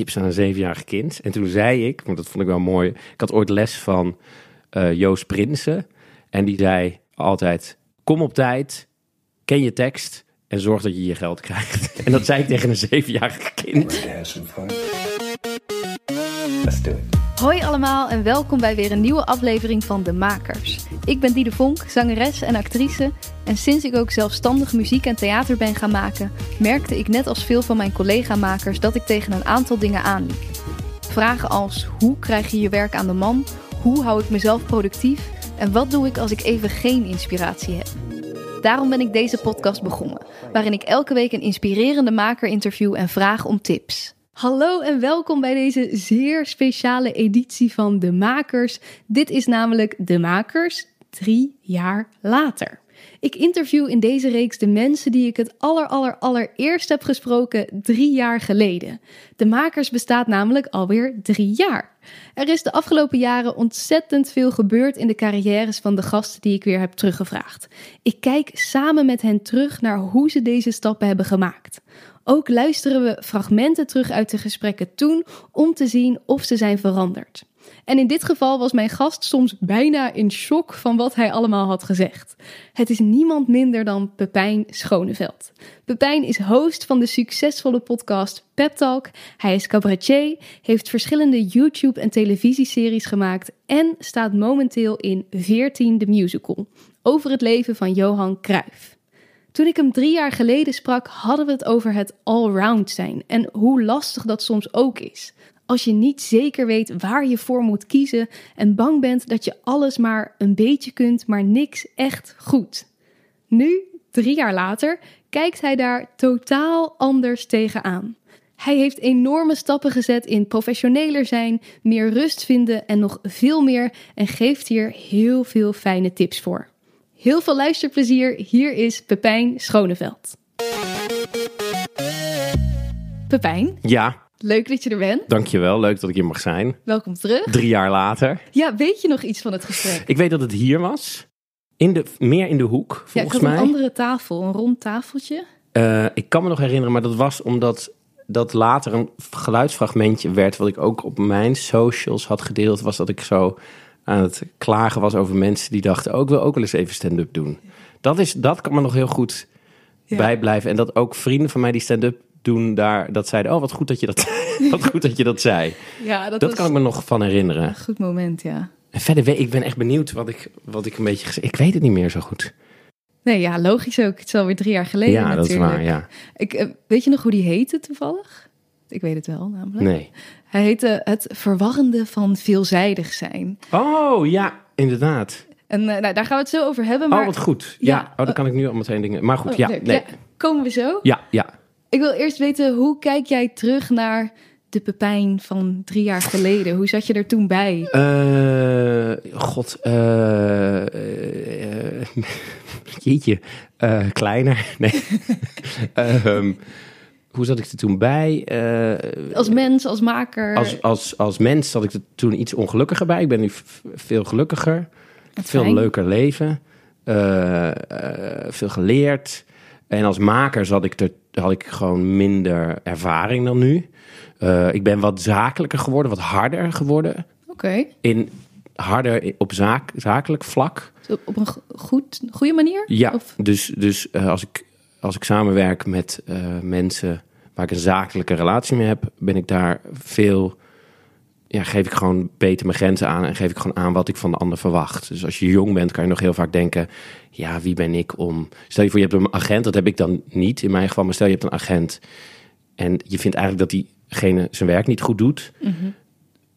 tips aan een zevenjarig kind. En toen zei ik, want dat vond ik wel mooi. Ik had ooit les van uh, Joost Prinsen. En die zei altijd, kom op tijd, ken je tekst en zorg dat je je geld krijgt. En dat zei ik tegen een zevenjarig kind. Let's do it. Hoi allemaal en welkom bij weer een nieuwe aflevering van De Makers. Ik ben Diede Vonk, zangeres en actrice. En sinds ik ook zelfstandig muziek en theater ben gaan maken, merkte ik net als veel van mijn collega-makers dat ik tegen een aantal dingen aanliep. Vragen als hoe krijg je je werk aan de man? Hoe hou ik mezelf productief? En wat doe ik als ik even geen inspiratie heb? Daarom ben ik deze podcast begonnen, waarin ik elke week een inspirerende maker interview en vraag om tips. Hallo en welkom bij deze zeer speciale editie van De Makers. Dit is namelijk De Makers drie jaar later. Ik interview in deze reeks de mensen die ik het aller, aller, allereerst heb gesproken drie jaar geleden. De Makers bestaat namelijk alweer drie jaar. Er is de afgelopen jaren ontzettend veel gebeurd in de carrières van de gasten die ik weer heb teruggevraagd. Ik kijk samen met hen terug naar hoe ze deze stappen hebben gemaakt. Ook luisteren we fragmenten terug uit de gesprekken toen om te zien of ze zijn veranderd. En in dit geval was mijn gast soms bijna in shock van wat hij allemaal had gezegd. Het is niemand minder dan Pepijn Schoneveld. Pepijn is host van de succesvolle podcast Pep Talk. Hij is cabaretier, heeft verschillende YouTube- en televisieseries gemaakt en staat momenteel in 14 de musical over het leven van Johan Cruijff. Toen ik hem drie jaar geleden sprak, hadden we het over het allround zijn en hoe lastig dat soms ook is. Als je niet zeker weet waar je voor moet kiezen en bang bent dat je alles maar een beetje kunt, maar niks echt goed. Nu, drie jaar later, kijkt hij daar totaal anders tegenaan. Hij heeft enorme stappen gezet in professioneler zijn, meer rust vinden en nog veel meer en geeft hier heel veel fijne tips voor. Heel veel luisterplezier. Hier is Pepijn Schoneveld. Pepijn. Ja. Leuk dat je er bent. Dankjewel, leuk dat ik hier mag zijn. Welkom terug. Drie jaar later. Ja, weet je nog iets van het gesprek? Ik weet dat het hier was. In de, meer in de hoek, volgens ja, mij. een andere tafel, een rond tafeltje. Uh, ik kan me nog herinneren, maar dat was omdat dat later een geluidsfragmentje werd... wat ik ook op mijn socials had gedeeld, was dat ik zo aan het klagen was over mensen die dachten: ook oh, wil ook wel eens even stand-up doen. Dat, is, dat kan me nog heel goed bijblijven. En dat ook vrienden van mij die stand-up doen daar, dat zeiden: Oh, wat goed dat je dat, wat goed dat, je dat zei. Ja, dat, dat kan ik me nog van herinneren. Een goed moment, ja. En verder, ik ben echt benieuwd wat ik, wat ik een beetje Ik weet het niet meer zo goed. Nee, ja, logisch ook. Het is alweer drie jaar geleden. Ja, natuurlijk. dat is waar, ja. Ik, eh, weet je nog hoe die heette toevallig? Ik weet het wel, namelijk. Nee. Hij heette Het Verwarrende van Veelzijdig Zijn. Oh, ja, inderdaad. En uh, nou, daar gaan we het zo over hebben. Oh, maar... Oh, wat goed. Ja, ja. oh, dan kan ik nu al meteen dingen... Maar goed, oh, ja, nee. ja. Komen we zo? Ja, ja. Ik wil eerst weten, hoe kijk jij terug naar de Pepijn van drie jaar geleden? Hoe zat je er toen bij? Uh, God, uh, jeetje, kleiner. Nee. um, hoe zat ik er toen bij? Uh, als mens, als maker? Als, als, als mens zat ik er toen iets ongelukkiger bij. Ik ben nu veel gelukkiger. veel leuker leven. Uh, uh, veel geleerd. En als maker zat ik er, had ik gewoon minder ervaring dan nu. ik ben wat zakelijker geworden, wat harder geworden. Oké. In harder op zaak, zakelijk vlak. Op een goed, goede manier? Ja, of? dus, dus als ik als ik samenwerk met uh, mensen waar ik een zakelijke relatie mee heb, ben ik daar veel. Ja, geef ik gewoon beter mijn grenzen aan en geef ik gewoon aan wat ik van de ander verwacht. Dus als je jong bent, kan je nog heel vaak denken: ja, wie ben ik om. Stel je voor, je hebt een agent, dat heb ik dan niet in mijn geval, maar stel je hebt een agent en je vindt eigenlijk dat diegene zijn werk niet goed doet. Mm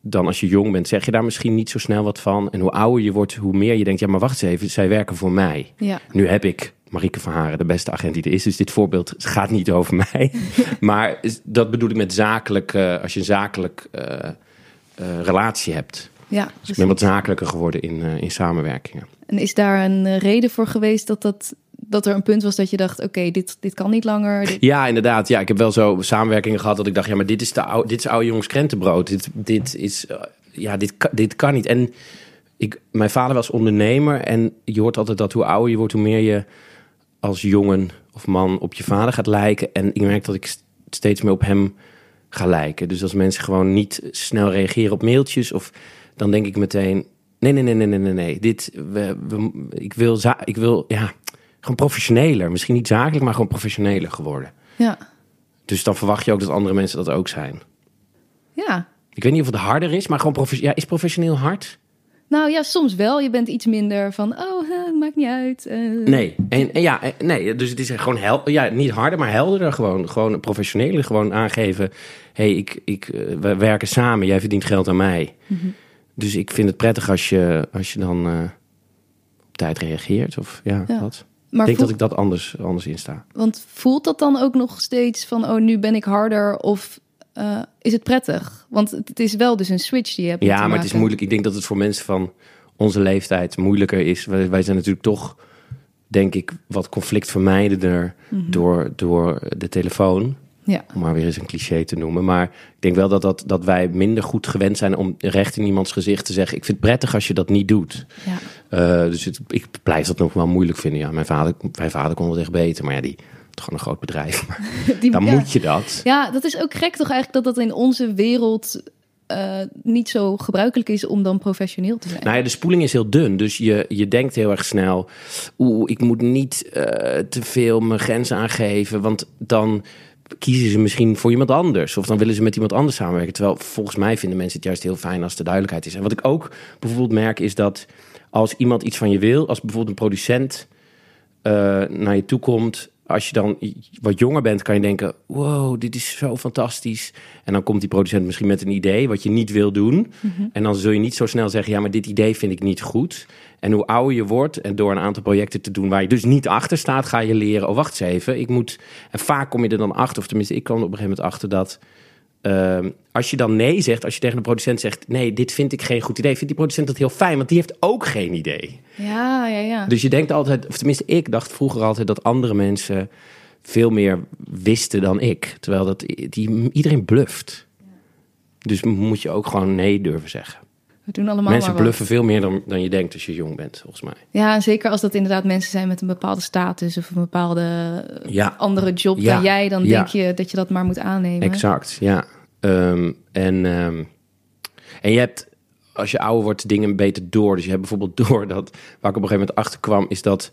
Dan als je jong bent, zeg je daar misschien niet zo snel wat van. En hoe ouder je wordt, hoe meer je denkt: ja, maar wacht eens even, zij werken voor mij. Ja. Nu heb ik Marieke van Haren de beste agent die er is. Dus dit voorbeeld gaat niet over mij. maar dat bedoel ik met zakelijk, uh, als je een zakelijk uh, relatie hebt. Ja, dus ik ben wat zakelijker geworden in, in samenwerkingen. En is daar een reden voor geweest dat, dat, dat er een punt was dat je dacht: oké, dit, dit kan niet langer? Dit... Ja, inderdaad. Ja, ik heb wel zo samenwerkingen gehad dat ik dacht: ja, maar dit is, de oude, dit is oude jongens krentenbrood. Dit, dit is, ja, dit, dit kan niet. En ik, mijn vader was ondernemer en je hoort altijd dat hoe ouder je wordt, hoe meer je als jongen of man op je vader gaat lijken. En ik merk dat ik steeds meer op hem ga lijken. Dus als mensen gewoon niet snel reageren op mailtjes, of dan denk ik meteen: nee, nee, nee, nee, nee, nee, nee. Dit, we, we, ik wil, ik wil, ja, gewoon professioneler. Misschien niet zakelijk, maar gewoon professioneler geworden. Ja. Dus dan verwacht je ook dat andere mensen dat ook zijn. Ja. Ik weet niet of het harder is, maar gewoon ja, is professioneel hard? Nou ja, soms wel. Je bent iets minder van, oh, maakt niet uit. eh. Nee. En, en ja, eh, nee, dus het is gewoon hel ja, niet harder, maar helderder gewoon. Gewoon professioneler, gewoon aangeven. hey, ik, ik, eh, we werken samen, jij verdient geld aan mij. Dus ik vind het prettig als je, als je dan op tijd reageert. Of ja, Ja. wat. Maar ik denk dat ik dat anders, anders insta. Want voelt dat dan ook nog steeds van, oh, nu ben ik harder? Of eh, is het prettig? Want het is wel dus een switch die je hebt Ja, maar het is moeilijk. Ik denk dat het voor mensen van onze leeftijd moeilijker is. Wij, wij zijn natuurlijk toch, denk ik, wat conflictvermijdender door, door de telefoon. Ja. Om maar weer eens een cliché te noemen. Maar ik denk wel dat, dat, dat wij minder goed gewend zijn om recht in iemands gezicht te zeggen: Ik vind het prettig als je dat niet doet. ja. Eh, dus het, ik blijf dat nog wel moeilijk vinden. Ja, mijn vader, mijn vader kon het echt beter. Maar ja, die gewoon een groot bedrijf. Maar Die- dan ja. moet je dat. Ja, dat is ook gek toch eigenlijk dat dat in onze wereld eh, niet zo gebruikelijk is om dan professioneel te zijn. Nou ja, de spoeling is heel dun. Dus je, je denkt heel erg snel... Oeh, ik moet niet eh, te veel mijn grenzen aangeven. Want dan kiezen ze misschien voor iemand anders. Of dan willen ze met iemand anders samenwerken. Terwijl volgens mij vinden mensen het juist heel fijn als er duidelijkheid is. En wat ik ook bijvoorbeeld merk is dat... als iemand iets van je wil... als bijvoorbeeld een producent eh, naar je toe komt... Als je dan wat jonger bent, kan je denken: wow, dit is zo fantastisch. En dan komt die producent misschien met een idee wat je niet wil doen. En dan zul je niet zo snel zeggen: ja, maar dit idee vind ik niet goed. En hoe ouder je wordt en door een aantal projecten te doen waar je dus niet achter staat, ga je leren: oh, wacht eens even, ik moet. En vaak kom je er dan achter, of tenminste, ik kwam er op een gegeven moment achter dat. Ehm, als je dan nee zegt, als je tegen de producent zegt: nee, dit vind ik geen goed idee, vindt die producent dat heel fijn, want die heeft ook geen idee. Ja, ja, ja. Dus je denkt altijd, of tenminste, ik dacht vroeger altijd dat andere mensen veel meer wisten dan ik. Terwijl dat, die, iedereen bluft. Dus moet je ook gewoon nee durven zeggen. We doen allemaal mensen bluffen veel meer dan, dan je denkt als je jong bent, volgens mij. Ja, zeker als dat inderdaad mensen zijn met een bepaalde status of een bepaalde eh, Ja. andere job Ja. dan jij, dan Ja. denk je dat je dat maar moet aannemen. Exact, ja. Ehm, en, ehm, en je hebt, als je ouder wordt, dingen beter door. Dus je hebt bijvoorbeeld door dat, waar ik op een gegeven moment achter kwam, is dat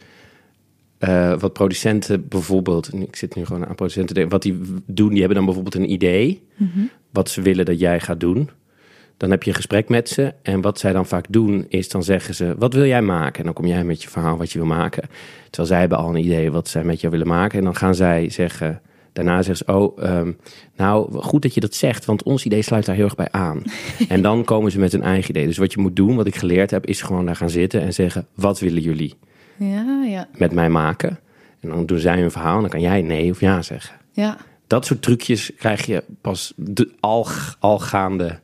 eh, wat producenten bijvoorbeeld, en ik zit nu gewoon aan producenten, wat die doen, die hebben dan bijvoorbeeld een idee, wat ze willen dat jij gaat doen. Dan heb je een gesprek met ze. En wat zij dan vaak doen, is dan zeggen ze: Wat wil jij maken? En dan kom jij met je verhaal wat je wil maken. Terwijl zij hebben al een idee wat zij met jou willen maken. En dan gaan zij zeggen. Daarna zeggen ze: Oh, ehm, nou goed dat je dat zegt, want ons idee sluit daar heel erg bij aan. en dan komen ze met hun eigen idee. Dus wat je moet doen, wat ik geleerd heb, is gewoon daar gaan zitten en zeggen: Wat willen jullie Ja, ja, met mij maken? En dan doen zij hun verhaal en dan kan jij nee of ja zeggen. ja. Dat soort trucjes krijg je pas de, al, al gaande,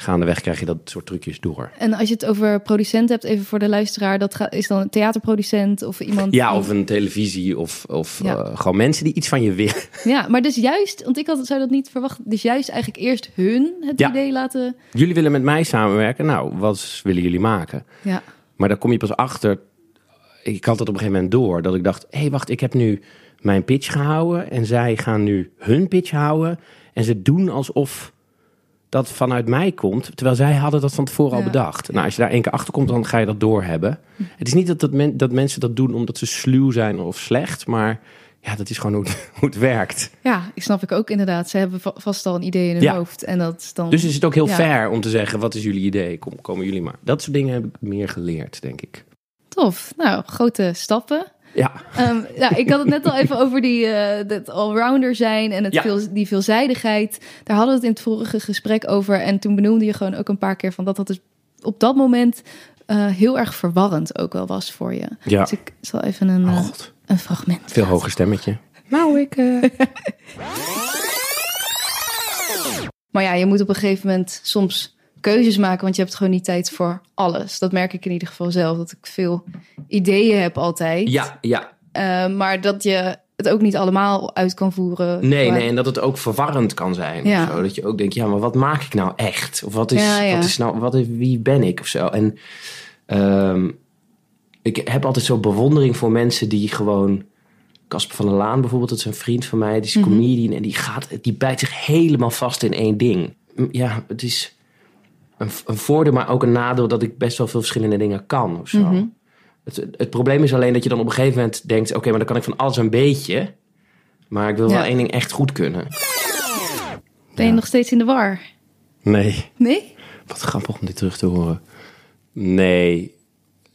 gaandeweg krijg je dat soort trucjes door. En als je het over producent hebt, even voor de luisteraar, dat is dan een theaterproducent of iemand. Ja, die- of een televisie of, of Ja. eh, gewoon mensen die iets van je willen. Ja, maar dus juist, want ik had, zou dat niet verwachten, dus juist eigenlijk eerst hun het Ja. idee laten. Jullie willen met mij samenwerken. Nou, wat willen jullie maken? Ja, Maar daar kom je pas achter. Ik had het op een gegeven moment door. Dat ik dacht, hé hey, wacht, ik heb nu mijn pitch gehouden. En zij gaan nu hun pitch houden. En ze doen alsof dat vanuit mij komt. Terwijl zij hadden dat van tevoren al Ja. bedacht. Nou, als je daar één keer achter komt, dan ga je dat doorhebben. Het is niet dat, dat, men- dat mensen dat doen omdat ze sluw zijn of slecht. Maar ja, dat is gewoon hoe het, hoe het werkt. ja, ik snap ik ook inderdaad. Ze hebben va- vast al een idee in hun Ja. hoofd en dat dan. Dus is het ook heel Ja. fair om te zeggen, wat is jullie idee? Kom, komen jullie maar. Dat soort dingen heb ik meer geleerd, denk ik. tof. Nou, grote stappen. Ja, ja, ik had het net al even over die eh dat allrounder zijn en het Ja. veel, die veelzijdigheid. Daar hadden we het in het vorige gesprek over. En toen benoemde je gewoon ook een paar keer van dat dat dus op dat moment eh, heel erg verwarrend ook wel was voor je. ja. Dus ik zal even een, Oh, eh, een fragment. Veel laten hoger stemmetje. Nou, ik... Maar ja, je moet op een gegeven moment soms keuzes maken, want je hebt gewoon niet tijd voor alles. Dat merk ik in ieder geval zelf, dat ik veel ideeën heb altijd. Ja, ja. Eh, maar dat je het ook niet allemaal uit kan voeren. Nee, Maar- nee, en dat het ook verwarrend kan zijn. Ja. Of zo. Dat je ook denkt, ja, maar wat maak ik nou echt? Of wat is, Ja, ja. Wat is nou, wat is, wie ben ik? Of zo. En ehm, ik heb altijd zo bewondering voor mensen die gewoon Casper van der Laan bijvoorbeeld, dat is een vriend van mij, die is Mhm. comedian en die, gaat, die bijt zich helemaal vast in één ding. Ja, het is een, een voordeel, maar ook een nadeel dat ik best wel veel verschillende dingen kan of zo. Mhm. Het, het probleem is alleen dat je dan op een gegeven moment denkt, oké, maar dan kan ik van alles een beetje, maar ik wil wel één ding echt goed kunnen. Ben je Ja. nog steeds in de war? Nee, Nee? wat grappig om dit terug te horen. Nee,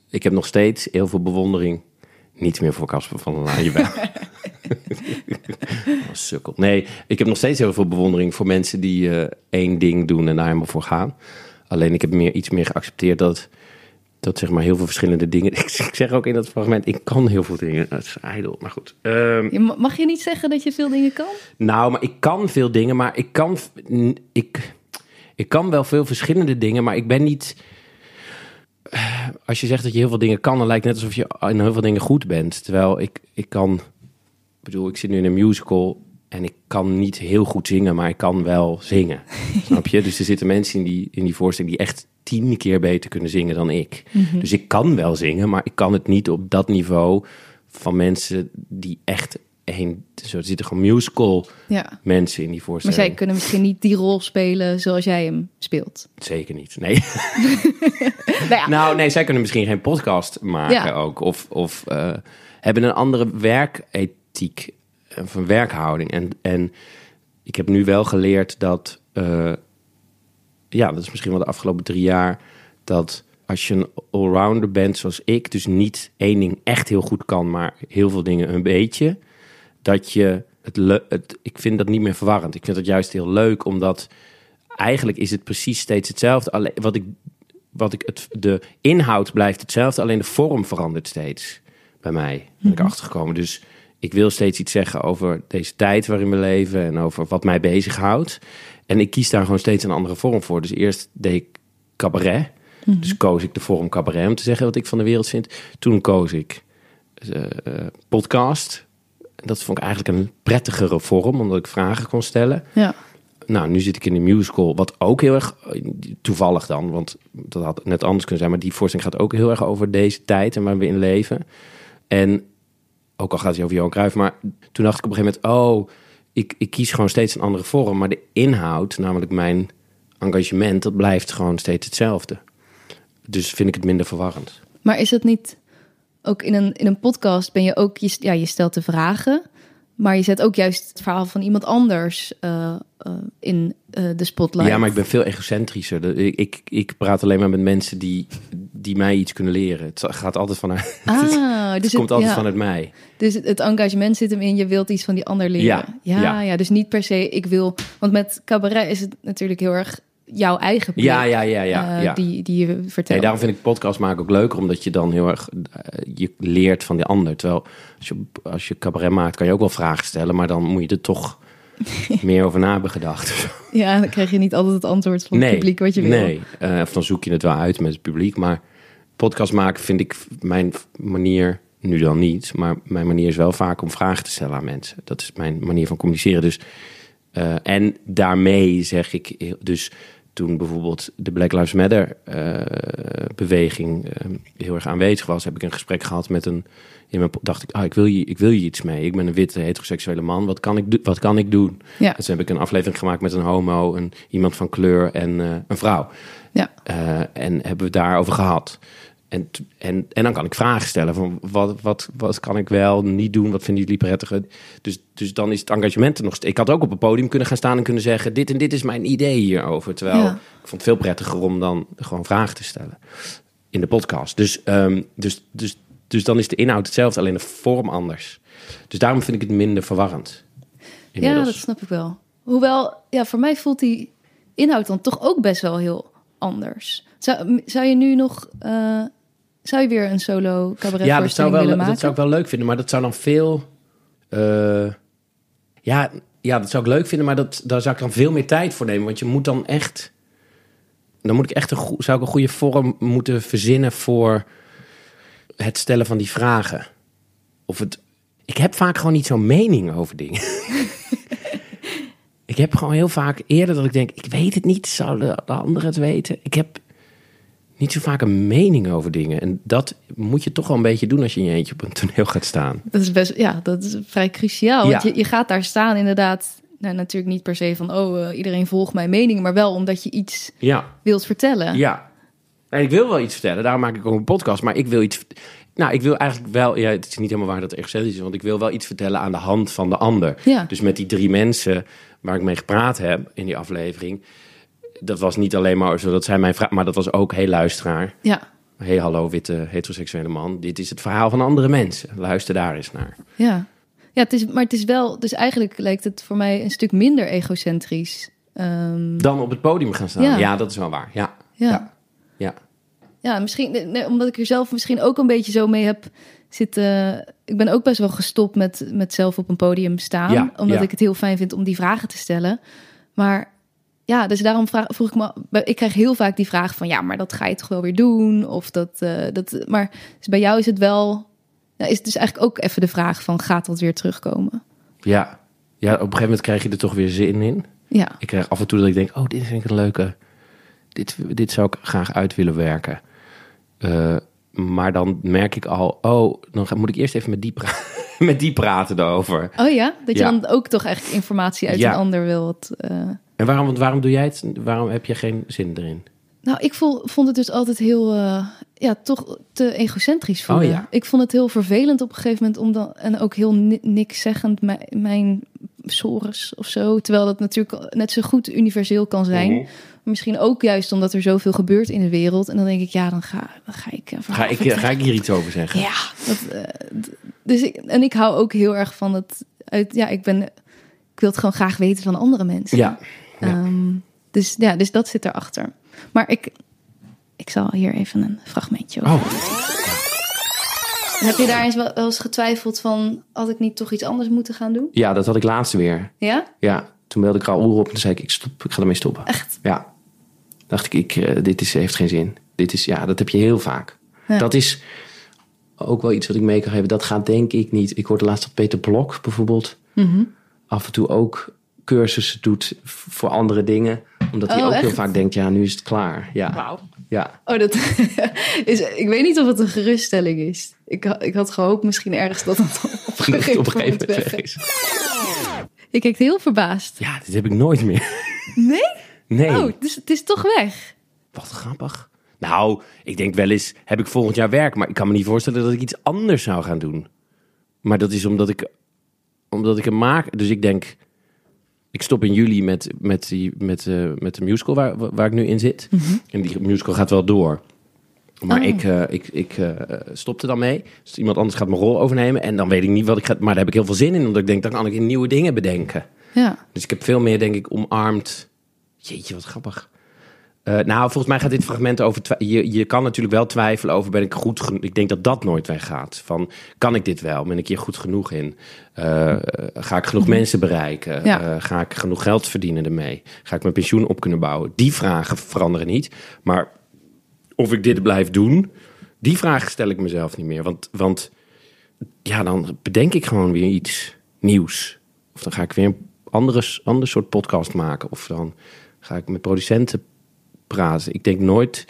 ik heb nog steeds heel veel bewondering. Niet meer voor Casper van der Laan. Oh, sukkel. Nee, ik heb nog steeds heel veel bewondering voor mensen die eh, één ding doen en daar helemaal voor gaan. Alleen ik heb meer, iets meer geaccepteerd dat, dat zeg maar heel veel verschillende dingen... Ik, zeg ook in dat fragment, ik kan heel veel dingen. Dat is ijdel, maar goed. Ehm, Mag je niet zeggen dat je veel dingen kan? nou, maar ik kan veel dingen, maar ik kan, ik, ik kan wel veel verschillende dingen, maar ik ben niet. Als je zegt dat je heel veel dingen kan, dan lijkt het net alsof je in heel veel dingen goed bent. Terwijl ik, ik kan, ik bedoel, ik zit nu in een musical en ik kan niet heel goed zingen, maar ik kan wel zingen. Snap je? Dus er zitten mensen in die, in die voorstelling die echt tien keer beter kunnen zingen dan ik. Dus ik kan wel zingen, maar ik kan het niet op dat niveau van mensen die echt een, zo er zitten gewoon musical Ja. mensen in die Maar voorstelling. zij kunnen misschien niet die rol spelen zoals jij hem speelt. Zeker niet. Nee. Nou ja, nou, nee, zij kunnen misschien geen podcast maken Ja. ook. Of, of eh, hebben een andere werkethiek of een werkhouding. En, en ik heb nu wel geleerd dat, eh, ja, dat is misschien wel de afgelopen drie jaar, dat als je een allrounder bent zoals ik, dus niet één ding echt heel goed kan, maar heel veel dingen een beetje, dat je het, het ik vind dat niet meer verwarrend. Ik vind dat juist heel leuk, omdat eigenlijk is het precies steeds hetzelfde. Alleen wat ik, wat ik het, de inhoud blijft hetzelfde, alleen de vorm verandert steeds bij mij. Ben ik achtergekomen. Dus ik wil steeds iets zeggen over deze tijd waarin we leven en over wat mij bezighoudt. En ik kies daar gewoon steeds een andere vorm voor. Dus eerst deed ik cabaret. Dus koos ik de vorm cabaret om te zeggen wat ik van de wereld vind. Toen koos ik eh, eh, podcast. Dat vond ik eigenlijk een prettigere vorm, omdat ik vragen kon stellen. ja. Nou, nu zit ik in een musical, wat ook heel erg toevallig dan, want dat had net anders kunnen zijn, maar die voorstelling gaat ook heel erg over deze tijd en waar we in leven. En ook al gaat het over Johan Cruijff, maar toen dacht ik op een gegeven moment, oh, ik, ik kies gewoon steeds een andere vorm, maar de inhoud, namelijk mijn engagement, dat blijft gewoon steeds hetzelfde. Dus vind ik het minder verwarrend. Maar is het niet ook in een, in een podcast ben je ook, je, ja, je stelt de vragen, maar je zet ook juist het verhaal van iemand anders eh, eh, in eh, de spotlight. Ja, maar ik ben veel egocentrischer. Ik, ik, ik praat alleen maar met mensen die, die mij iets kunnen leren. Het gaat altijd vanuit, Ah, het dus komt het, altijd ja. vanuit mij. Dus het, het engagement zit hem in, je wilt iets van die ander leren. Ja, ja, ja. ja. dus niet per se, ik wil... Want met cabaret is het natuurlijk heel erg jouw eigen blik, Ja, ja, ja, ja. eh, ja. Die, die je Nee, vertelt. daarom vind ik podcast maken ook leuker, omdat je dan heel erg eh, je leert van die ander. Terwijl als je, als je cabaret maakt, kan je ook wel vragen stellen, maar dan moet je er toch meer over na hebben gedacht. Ja, dan krijg je niet altijd het antwoord van het publiek wat je wil. Nee, Eh, of dan zoek je het wel uit met het publiek. Maar podcast maken vind ik mijn manier, nu dan niet, maar mijn manier is wel vaak om vragen te stellen aan mensen. Dat is mijn manier van communiceren. Dus, eh, en daarmee zeg ik, heel- dus toen bijvoorbeeld de Black Lives Matter eh, beweging eh, heel erg aanwezig was, heb ik een gesprek gehad met een. In mijn, dacht ik, ah, ik wil, je, ik wil je iets mee. Ik ben een witte heteroseksuele man. Wat kan ik, wat kan ik doen? Ja. Dus heb ik een aflevering gemaakt met een homo, een, iemand van kleur en eh, een vrouw. Ja. Eh, en hebben we het daarover gehad. En, en, en dan kan ik vragen stellen van wat, wat, wat kan ik wel niet doen? Wat vinden jullie prettiger? Dus, dus dan is het engagement er nog steeds. Ik had ook op een podium kunnen gaan staan en kunnen zeggen... dit en dit is mijn idee hierover. Terwijl Ja. ik vond het veel prettiger om dan gewoon vragen te stellen. In de podcast. Dus, ehm, dus, dus, dus dan is de inhoud hetzelfde, alleen de vorm anders. Dus daarom vind ik het minder verwarrend. Ja, dat snap ik wel. Hoewel, ja, voor mij voelt die inhoud dan toch ook best wel heel anders. Zou, zou je nu nog... eh, zou je weer een solo cabaret ja, dat zou, wel, willen maken? dat zou ik wel leuk vinden, maar dat zou dan veel. eh, ja, ja, dat zou ik leuk vinden, maar dat, daar zou ik dan veel meer tijd voor nemen. Want je moet dan echt. Dan moet ik echt een, zou ik een goede vorm moeten verzinnen voor het stellen van die vragen. Of het. Ik heb vaak gewoon niet zo'n mening over dingen. ik heb gewoon heel vaak eerder dat ik denk, ik weet het niet, zou de, de ander het weten? Ik heb niet zo vaak een mening over dingen. En dat moet je toch wel een beetje doen als je in je eentje op een toneel gaat staan. Dat is best, ja, dat is vrij cruciaal. Want je, je gaat daar staan inderdaad, nou, natuurlijk niet per se van, oh, eh, iedereen volgt mijn mening, maar wel omdat je iets Ja, wilt vertellen. ja. En ik wil wel iets vertellen, daarom maak ik ook een podcast. Maar ik wil iets... Nou, ik wil eigenlijk wel... Ja, het is niet helemaal waar dat het egocentrisch is, want ik wil wel iets vertellen aan de hand van de ander. Ja. Dus met die drie mensen waar ik mee gepraat heb in die aflevering... Dat was niet alleen maar zo, dat zijn mijn vraag, maar dat was ook, hey luisteraar. ja. hey, hallo witte heteroseksuele man. Dit is het verhaal van andere mensen. Luister daar eens naar. Ja, ja het is, maar het is wel, dus eigenlijk lijkt het voor mij een stuk minder egocentrisch. Ehm, Dan op het podium gaan staan. Ja. Ja, dat is wel waar. Ja, ja. ja. ja. Ja, misschien nee, omdat ik er zelf misschien ook een beetje zo mee heb zitten. Ik ben ook best wel gestopt met, met zelf op een podium staan. Ja, omdat ik het heel fijn vind om die vragen te stellen. Maar ja, dus daarom vraag, vroeg ik me. Ik krijg heel vaak die vraag van ja, maar dat ga je toch wel weer doen? Of dat. eh, dat maar dus bij jou is het wel. Ja, is het dus eigenlijk ook even de vraag van gaat dat weer terugkomen? Ja. ja, op een gegeven moment krijg je er toch weer zin in. Ja, Ik krijg af en toe dat ik denk, oh, dit vind ik een leuke... Dit, dit zou ik graag uit willen werken. Eh, maar dan merk ik al, oh, dan moet ik eerst even met die, pra- met die praten erover. oh ja, dat je Ja. dan ook toch eigenlijk informatie uit Ja. een ander wilt. eh, En waarom, want waarom doe jij het? Waarom heb je geen zin erin? Nou, ik voel, vond het dus altijd heel, eh, ja, toch te egocentrisch voelen. Oh ja. Ik vond het heel vervelend op een gegeven moment, om dan, en ook heel ni niks zeggend, mijn, sores of zo. Terwijl dat natuurlijk net zo goed universeel kan zijn. Mhm. Misschien ook juist omdat er zoveel gebeurt in de wereld. En dan denk ik, ja, dan ga, dan ga ik... eh, Ga ik, ga ik hier iets over zeggen? Ja, dat, eh, dus ik, en ik hou ook heel erg van het, uit, ja, ik ben, ik wil het gewoon graag weten van andere mensen. Ja. Ja. Ehm, dus ja, dus dat zit erachter. Maar ik, ik zal hier even een fragmentje over. Oh, Heb je daar eens wel, eens getwijfeld van, had ik niet toch iets anders moeten gaan doen? Ja, dat had ik laatst weer. Ja? Ja, toen belde ik Raoul op en toen zei ik, ik, stop, ik ga ermee stoppen. Echt? Ja. Dacht ik, ik eh, dit is, heeft geen zin. Dit is, ja, dat heb je heel vaak. Ja. Dat is ook wel iets wat ik mee kan geven. Dat gaat denk ik niet. Ik hoorde laatst dat Peter Blok bijvoorbeeld Mhm. af en toe ook cursussen doet voor andere dingen. Omdat hij Oh, ook heel vaak denkt, ja, nu is het klaar. Ja, Wauw. ja. Oh, dat is, ik weet niet of het een geruststelling is. Ik, ik had gehoopt misschien ergens dat het op een gegeven op een gegeven moment weg is. Je kijkt heel verbaasd. ja, dit heb ik nooit meer. Nee? Nee. Oh, dus het is toch weg? Wat grappig. Nou, ik denk wel eens, heb ik volgend jaar werk, maar ik kan me niet voorstellen dat ik iets anders zou gaan doen. Maar dat is omdat ik, omdat ik hem maak. Dus ik denk, ik stop in juli met, met, die, met, eh, met de musical waar, waar ik nu in zit. En die musical gaat wel door. Maar Oh. ik, eh, ik, ik eh, stop er dan mee. Dus iemand anders gaat mijn rol overnemen. En dan weet ik niet wat ik ga... Maar daar heb ik heel veel zin in. Omdat ik denk, dan kan ik nieuwe dingen bedenken. Ja. Dus ik heb veel meer, denk ik, omarmd. Jeetje, wat grappig. Eh, nou, volgens mij gaat dit fragment over. Je, je kan natuurlijk wel twijfelen over: ben ik goed genoeg? Ik denk dat dat nooit weggaat. Van kan ik dit wel? Ben ik hier goed genoeg in? Eh, ga ik genoeg mensen bereiken? Ja. Eh, ga ik genoeg geld verdienen ermee? Ga ik mijn pensioen op kunnen bouwen? Die vragen veranderen niet. Maar of ik dit blijf doen, die vraag stel ik mezelf niet meer. Want, want ja, dan bedenk ik gewoon weer iets nieuws. Of dan ga ik weer een andere, ander soort podcast maken. Of dan ga ik met producenten praten. Ik denk nooit...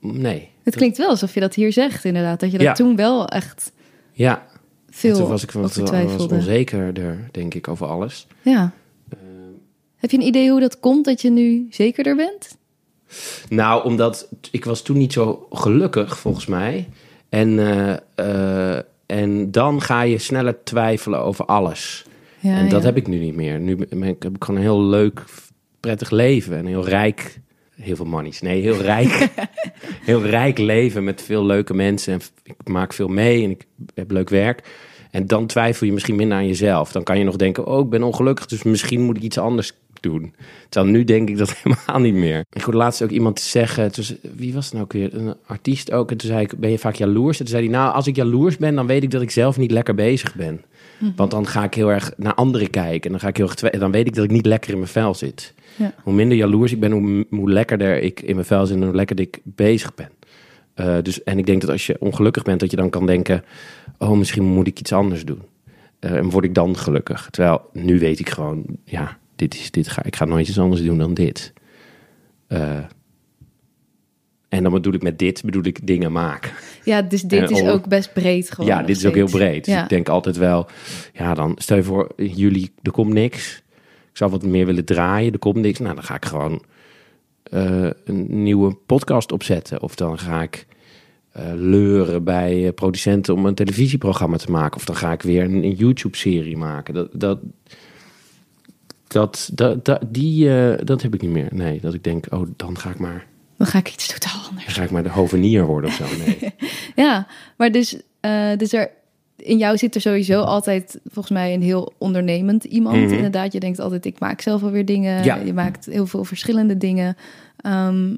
Nee. Het klinkt wel alsof je dat hier zegt, inderdaad. Dat je dat Ja. toen wel echt Ja, veel toen was ik was twijfelde. onzekerder, denk ik, over alles. Ja. Heb je een idee hoe dat komt dat je nu zekerder bent? Nou, omdat ik was toen niet zo gelukkig, volgens mij. En, eh, eh, en dan ga je sneller twijfelen over alles. Ja, en dat ja. heb ik nu niet meer. Nu heb ik gewoon een heel leuk, prettig leven. En heel rijk, heel veel monies. Nee, heel rijk. heel rijk leven met veel leuke mensen. En ik maak veel mee en ik heb leuk werk. En dan twijfel je misschien minder aan jezelf. Dan kan je nog denken, oh, ik ben ongelukkig, dus misschien moet ik iets anders doen. Terwijl nu denk ik dat helemaal niet meer. Ik hoorde laatst ook iemand zeggen, ze- wie was het nou ook weer? Een artiest ook. En toen zei ik, ben je vaak jaloers? En toen zei hij, nou, als ik jaloers ben, dan weet ik dat ik zelf niet lekker bezig ben. Want dan ga ik heel erg naar anderen kijken. En dan, ga ik heel erg dan weet ik dat ik niet lekker in mijn vel zit. Ja. Hoe minder jaloers ik ben, hoe, hoe lekkerder ik in mijn vel zit en hoe lekkerder ik bezig ben. Eh, dus, en ik denk dat als je ongelukkig bent, dat je dan kan denken: Oh, misschien moet ik iets anders doen. Eh, en word ik dan gelukkig? Terwijl nu weet ik gewoon: Ja, dit is, dit ga, ik ga nooit iets anders doen dan dit. Eh, En dan bedoel ik met dit, bedoel ik dingen maken. Ja, dus dit En is ook best breed gewoon. ja, dit is ook heel breed. Dus ik denk altijd wel, ja, dan stel je voor, juli, er komt niks. Ik zou wat meer willen draaien, er komt niks. Nou, dan ga ik gewoon eh, een nieuwe podcast opzetten. Of dan ga ik eh, leuren bij eh, producenten om een televisieprogramma te maken. Of dan ga ik weer een, een YouTube-serie maken. Dat, dat, dat, dat, dat, die, dat heb ik niet meer. Nee, dat ik denk, oh, dan ga ik maar, Dan ga ik iets totaal dan anders. ga ik maar de hovenier worden of zo. Nee. Ja, maar dus, eh, dus er, in jou zit er sowieso altijd volgens mij een heel ondernemend iemand. Mhm. Inderdaad, je denkt altijd, ik maak zelf alweer dingen. Ja. Je maakt heel veel verschillende dingen. Ehm,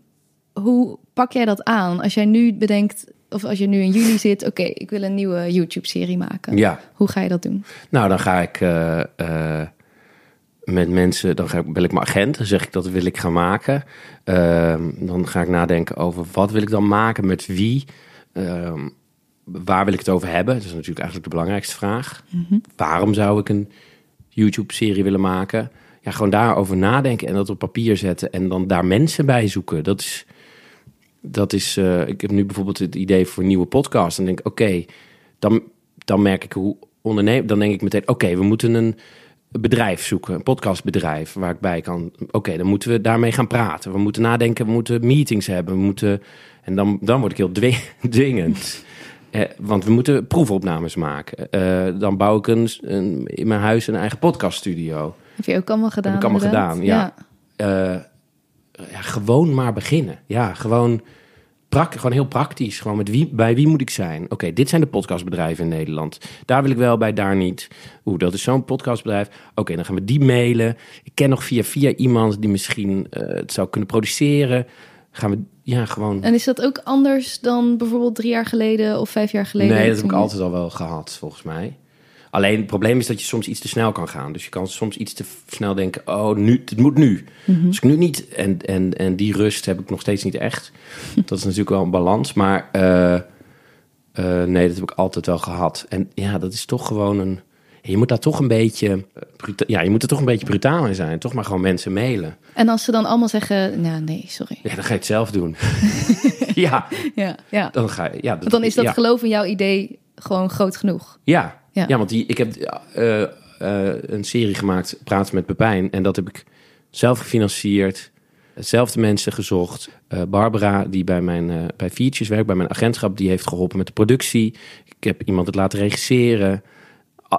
hoe pak jij dat aan? Als jij nu bedenkt, of als je nu in juli zit, oké, ik wil een nieuwe YouTube-serie maken. Ja. Hoe ga je dat doen? Nou, dan ga ik eh, eh, met mensen, dan ga ik, bel ik mijn agent, dan zeg ik dat wil ik gaan maken. Ehm, dan ga ik nadenken over wat wil ik dan maken, met wie, Ehm, waar wil ik het over hebben. Dat is natuurlijk eigenlijk de belangrijkste vraag. Waarom zou ik een YouTube-serie willen maken? Ja, gewoon daarover nadenken en dat op papier zetten en dan daar mensen bij zoeken. Dat is, dat is eh, ik heb nu bijvoorbeeld het idee voor een nieuwe podcast. Dan denk ik, oké, dan, dan merk ik hoe ondernemen. Dan denk ik meteen, oké, we moeten een bedrijf zoeken, een podcastbedrijf waar ik bij kan. Oké, dan moeten we daarmee gaan praten. We moeten nadenken, we moeten meetings hebben, we moeten. En dan, dan word ik heel dwi- dwingend. Eh, want we moeten proefopnames maken. Eh, dan bouw ik een, een, in mijn huis een eigen podcaststudio. Heb je ook allemaal gedaan? Heb ik allemaal inderdaad? gedaan, ja. Eh, ja, gewoon maar beginnen. Ja, gewoon, prak, gewoon heel praktisch. Gewoon met wie, bij wie moet ik zijn? Oké, dit zijn de podcastbedrijven in Nederland. Daar wil ik wel bij, daar niet. Oeh, dat is zo'n podcastbedrijf. Oké, dan gaan we die mailen. Ik ken nog via via iemand die misschien eh, het zou kunnen produceren. Gaan we, ja, gewoon... En is dat ook anders dan bijvoorbeeld drie jaar geleden of vijf jaar geleden? Nee, dat heb ik altijd al wel gehad, volgens mij. Alleen het probleem is dat je soms iets te snel kan gaan. Dus je kan soms iets te snel denken: oh, nu, het moet nu. Als ik nu niet. En, en, en die rust heb ik nog steeds niet echt. Dat is natuurlijk wel een balans. Maar eh, eh, nee, dat heb ik altijd wel gehad. En ja, dat is toch gewoon een. Je moet daar toch een beetje. eh, ja, je moet er toch een beetje brutaal in zijn. Toch maar gewoon mensen mailen. En als ze dan allemaal zeggen, nou nee, sorry. Ja, dan ga je het zelf doen. ja, Ja, ja. dan ga je. Ja, dan is dat ja. geloof in jouw idee gewoon groot genoeg. Ja, Ja. want die, ik heb eh, eh, een serie gemaakt, Praten met Pepijn. En dat heb ik zelf gefinancierd. Zelf de mensen gezocht. Eh, Barbara, die bij, mijn, bij Features werkt, bij mijn agentschap, die heeft geholpen met de productie. Ik heb iemand het laten regisseren.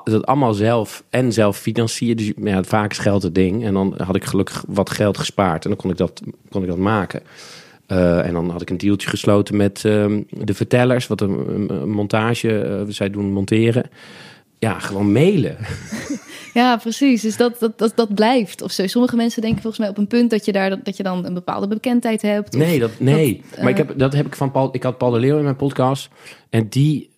Dat allemaal zelf en zelf financieren. Dus ja, vaak is geld het ding. En dan had ik gelukkig wat geld gespaard. En dan kon ik dat, kon ik dat maken. Eh, en dan had ik een deeltje gesloten met ehm, de vertellers, wat een, een- montage, eh, zij doen monteren. Ja, gewoon mailen. Ja, precies. Dus dat, dat, dat, dat blijft. Of zo. Sommige mensen denken volgens mij op een punt dat je, daar, dat je dan een bepaalde bekendheid hebt. Nee, dat, nee. dat, maar ik eh, heb, dat heb ik van Paul. Ik had Paul de Leeuw in mijn podcast. En die,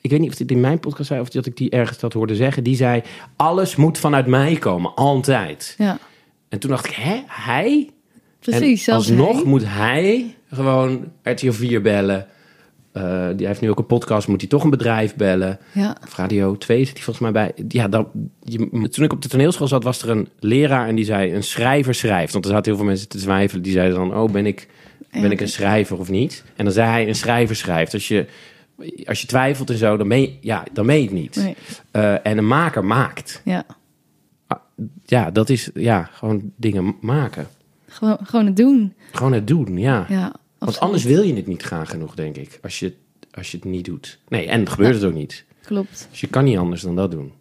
ik weet niet of dit in mijn podcast zei of dat ik die ergens dat hoorde zeggen. Die zei: Alles moet vanuit mij komen, altijd. Ja, En toen dacht ik: Hè, hij? Precies. en zelfs alsnog hij. moet hij gewoon RTL 4 bellen. Eh, die heeft nu ook een podcast, moet hij toch een bedrijf bellen. Ja, Of Radio 2 zit hij volgens mij bij. Ja, dat, je, toen ik op de toneelschool zat, was er een leraar en die zei: een schrijver schrijft. Want er zaten heel veel mensen te twijfelen. Die zeiden dan: Oh, ben ik, ben Ja. ik een schrijver of niet? En dan zei hij: Een schrijver schrijft. Als je, als je twijfelt en zo, dan ben je, ja, dan ben je het niet. nee. Eh, en een maker maakt. ja. Ja, dat is ja, gewoon dingen maken. Gewoon, gewoon het doen. Gewoon het doen, ja. Ja, Want anders wil je het niet graag genoeg, denk ik. Als je, als je het niet doet. Nee, en gebeurt het ook niet. Klopt. Dus je kan niet anders dan dat doen.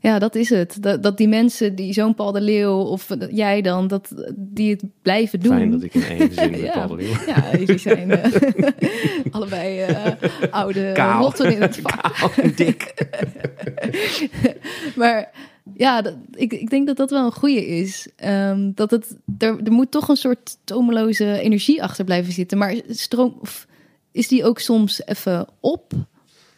Ja, dat is het. Dat, dat die mensen, die zo'n Paul de Leeuw of jij dan, dat, die het blijven doen. Fijn dat ik in één zin met Ja. Paul de Leeuw. Ja, jullie zijn eh, allebei eh, oude Kaal. rotten in het vak. Kaal dik. Maar ja, dat, ik, ik denk dat dat wel een goede is. Ehm, dat het, er, er moet toch een soort tomeloze energie achter blijven zitten. Maar stroom, of, is die ook soms even op?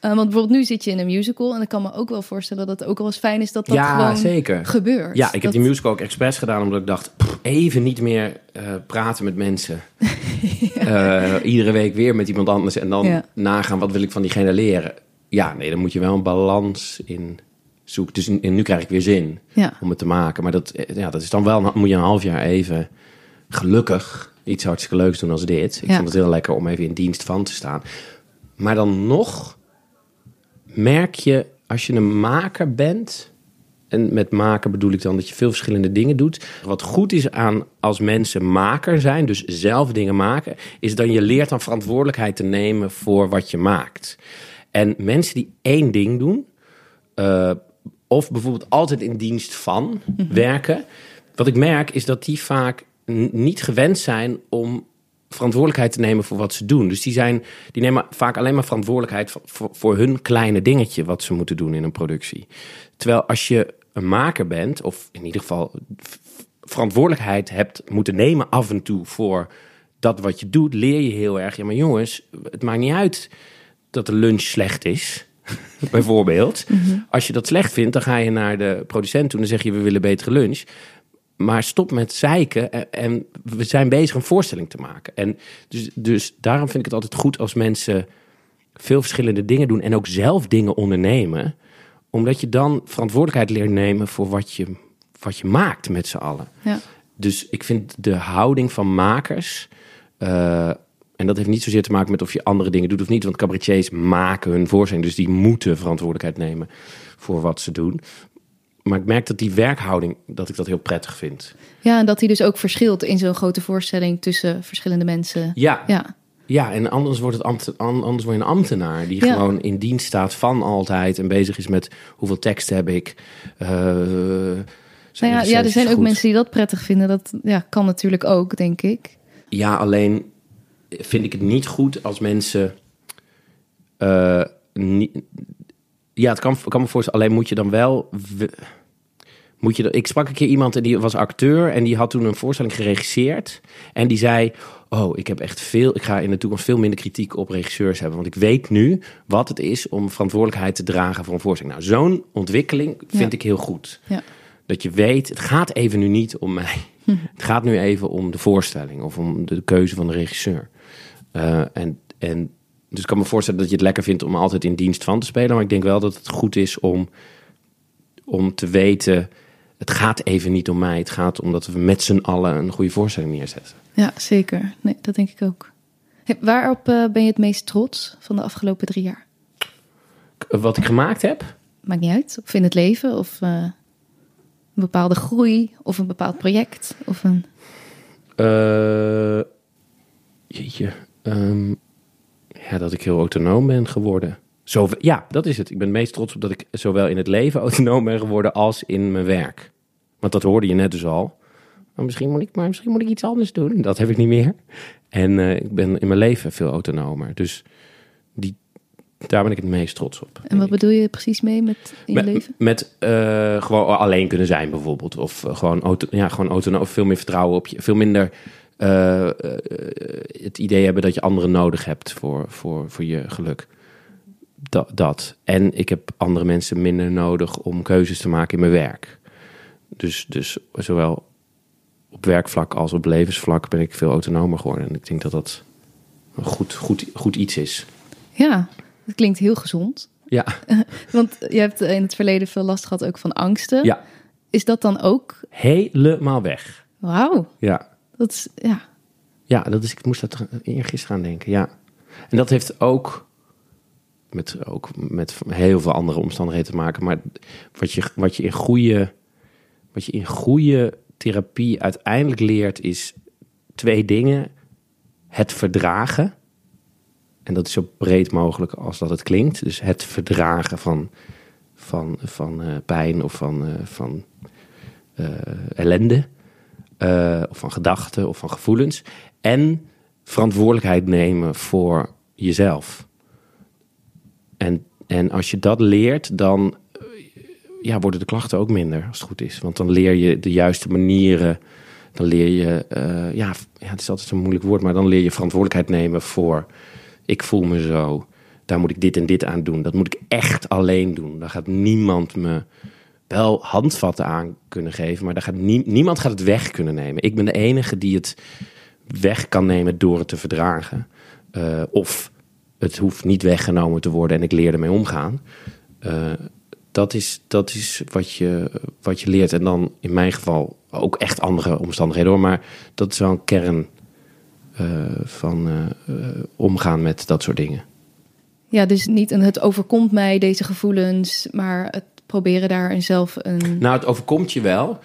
Eh, want bijvoorbeeld nu zit je in een musical. En ik kan me ook wel voorstellen dat het ook wel eens fijn is dat dat Ja, gewoon zeker. gebeurt. Ja, ik heb Dat- die musical ook expres gedaan omdat ik dacht, pff, even niet meer eh, praten met mensen. Eh, iedere week weer met iemand anders en dan Ja. nagaan wat wil ik van diegene leren. Ja, nee, dan moet je wel een balans in zoeken. Dus en nu krijg ik weer zin Ja, om het te maken. Maar dat, eh, ja, dat is dan wel, moet je een half jaar even gelukkig iets hartstikke leuks doen als dit. Ik Ja. vond het heel lekker om even in dienst van te staan. Maar dan nog merk je, als je een maker bent... en met maken bedoel ik dan dat je veel verschillende dingen doet... wat goed is aan als mensen maker zijn, dus zelf dingen maken... is dan je leert dan verantwoordelijkheid te nemen voor wat je maakt. En mensen die één ding doen... eh, of bijvoorbeeld altijd in dienst van werken... wat ik merk is dat die vaak niet gewend zijn om verantwoordelijkheid te nemen voor wat ze doen. Dus die, zijn, die nemen vaak alleen maar verantwoordelijkheid voor, voor, hun kleine dingetje wat ze moeten doen in een productie. Terwijl als je een maker bent, of in ieder geval verantwoordelijkheid hebt moeten nemen af en toe voor dat wat je doet, leer je heel erg. Ja, maar jongens, het maakt niet uit dat de lunch slecht is. Bijvoorbeeld. Als je dat slecht vindt, dan ga je naar de producent toe en dan zeg je: We willen betere lunch. Maar stop met zeiken en, en we zijn bezig een voorstelling te maken. En dus, dus daarom vind ik het altijd goed als mensen veel verschillende dingen doen en ook zelf dingen ondernemen. Omdat je dan verantwoordelijkheid leert nemen voor wat je, wat je maakt met z'n allen. Ja. Dus ik vind de houding van makers. eh, en dat heeft niet zozeer te maken met of je andere dingen doet of niet. Want cabaretiers maken hun voorstelling. Dus die moeten verantwoordelijkheid nemen voor wat ze doen. Maar ik merk dat die werkhouding, dat ik dat heel prettig vind. ja, en dat hij dus ook verschilt in zo'n grote voorstelling tussen verschillende mensen. Ja, ja. Ja, en anders, wordt het ambt, anders word je een ambtenaar die Ja. gewoon in dienst staat van altijd. En bezig is met hoeveel teksten heb ik. eh, zijn nou ja, ja, er zijn ook goed? mensen die dat prettig vinden. Dat ja, kan natuurlijk ook, denk ik. Ja, alleen vind ik het niet goed als mensen. eh, niet, ja, het kan, kan me voorstellen. Alleen moet je dan wel. we- Moet je, dan- ik sprak een keer iemand en die was acteur en die had toen een voorstelling geregisseerd. En die zei: Oh, ik heb echt veel. Ik ga in de toekomst veel minder kritiek op regisseurs hebben. Want ik weet nu wat het is om verantwoordelijkheid te dragen voor een voorstelling. Nou, zo'n ontwikkeling vind Ja. ik heel goed. Ja. Dat je weet, het gaat even nu niet om mij. Het gaat nu even om de voorstelling of om de keuze van de regisseur. Eh, en, en dus ik kan me voorstellen dat je het lekker vindt om altijd in dienst van te spelen. Maar ik denk wel dat het goed is om, om te weten, het gaat even niet om mij. Het gaat om dat we met z'n allen een goede voorstelling neerzetten. Ja, zeker. Nee, dat denk ik ook. Hey, waarop eh, ben je het meest trots van de afgelopen drie jaar? Wat ik gemaakt heb, Maakt niet uit. Of in het leven, of eh, een bepaalde groei, of een bepaald project. Of een... jeetje, ehm, ja, dat ik heel autonoom ben geworden. Zo, ja, dat is het. Ik ben het meest trots op dat ik zowel in het leven autonoom ben geworden als in mijn werk. Want dat hoorde je net dus al. Maar misschien moet ik, maar misschien moet ik iets anders doen. Dat heb ik niet meer. En eh, ik ben in mijn leven veel autonomer. Dus die, daar ben ik het meest trots op. En wat bedoel je precies mee met in je leven? Met eh, gewoon alleen kunnen zijn bijvoorbeeld. Of eh, gewoon, auto, ja, gewoon autonoom. Of veel meer vertrouwen op je. Veel minder eh, eh, het idee hebben dat je anderen nodig hebt voor, voor, voor je geluk. Dat, dat. En ik heb andere mensen minder nodig om keuzes te maken in mijn werk. Dus, dus zowel op werkvlak als op levensvlak ben ik veel autonomer geworden. En ik denk dat dat een goed, goed, goed iets is. Ja, dat klinkt heel gezond. Ja, Want je hebt in het verleden veel last gehad ook van angsten. ja. Is dat dan ook... helemaal weg. Wauw, Ja. Dat. Ja, Ja, dat is, ik moest dat eergisteren aan denken, ja. En dat heeft ook met, ook met heel veel andere omstandigheden te maken. Maar wat je, wat je, in, goede, wat je in goede therapie uiteindelijk leert is twee dingen. Het verdragen. En dat is zo breed mogelijk als dat het klinkt. Dus het verdragen van, van, van eh, pijn of van, eh, van eh, ellende. Eh, of van gedachten of van gevoelens. En verantwoordelijkheid nemen voor jezelf. En, en als je dat leert, dan eh, ja, worden de klachten ook minder, als het goed is. Want dan leer je de juiste manieren. Dan leer je, eh, ja, het is altijd zo'n moeilijk woord, maar dan leer je verantwoordelijkheid nemen voor. Ik voel me zo, daar moet ik dit en dit aan doen. Dat moet ik echt alleen doen. Daar gaat niemand me wel handvatten aan kunnen geven, maar daar gaat nie- niemand gaat het weg kunnen nemen. Ik ben de enige die het weg kan nemen door het te verdragen. Eh, of het hoeft niet weggenomen te worden en ik leer ermee omgaan. Eh, dat is, dat is wat, je, wat je leert. En dan in mijn geval ook echt andere omstandigheden hoor. Maar dat is wel een kern eh, van omgaan met dat soort dingen. Ja, dus niet een het overkomt mij deze gevoelens, maar het proberen daar zelf een. Nou, het overkomt je wel.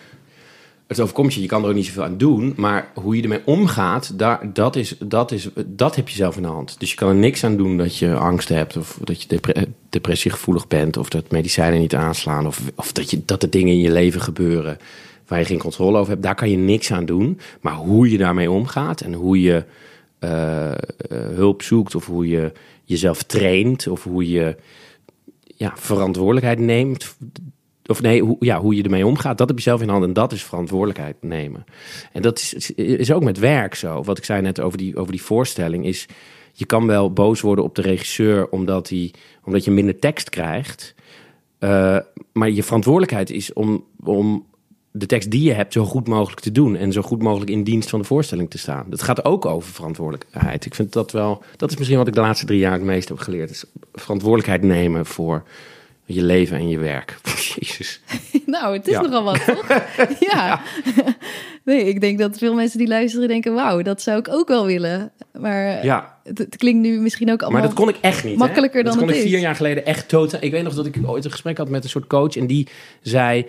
Het overkomt je, je kan er ook niet zoveel aan doen. Maar hoe je ermee omgaat, daar, dat, is, dat, is, dat heb je zelf in de hand. Dus je kan er niks aan doen dat je angst hebt... of dat je depre- depressiegevoelig bent... of dat medicijnen niet aanslaan... of, of dat, je, dat er dingen in je leven gebeuren waar je geen controle over hebt. Daar kan je niks aan doen. Maar hoe je daarmee omgaat en hoe je eh, eh, hulp zoekt... of hoe je jezelf traint... of hoe je ja, verantwoordelijkheid neemt... Of nee, hoe, ja, hoe je ermee omgaat, dat heb je zelf in hand en dat is verantwoordelijkheid nemen. En dat is, is ook met werk zo. Wat ik zei net over die, over die voorstelling is, je kan wel boos worden op de regisseur omdat, hij, omdat je minder tekst krijgt. Uh, maar je verantwoordelijkheid is om, om de tekst die je hebt zo goed mogelijk te doen en zo goed mogelijk in dienst van de voorstelling te staan. Dat gaat ook over verantwoordelijkheid. Ik vind dat wel, dat is misschien wat ik de laatste drie jaar het meest heb geleerd. Is verantwoordelijkheid nemen voor je leven en je werk. Jezus. nou, het is Ja. nogal wat, toch? ja. Nee, ik denk dat veel mensen die luisteren denken... wauw, dat zou ik ook wel willen. Maar Ja, het, het klinkt nu misschien ook allemaal... Maar dat kon ik echt niet. hè? makkelijker dat dan kon het ik vier is. jaar geleden echt totaal. Ik weet nog dat ik ooit een gesprek had met een soort coach en die zei: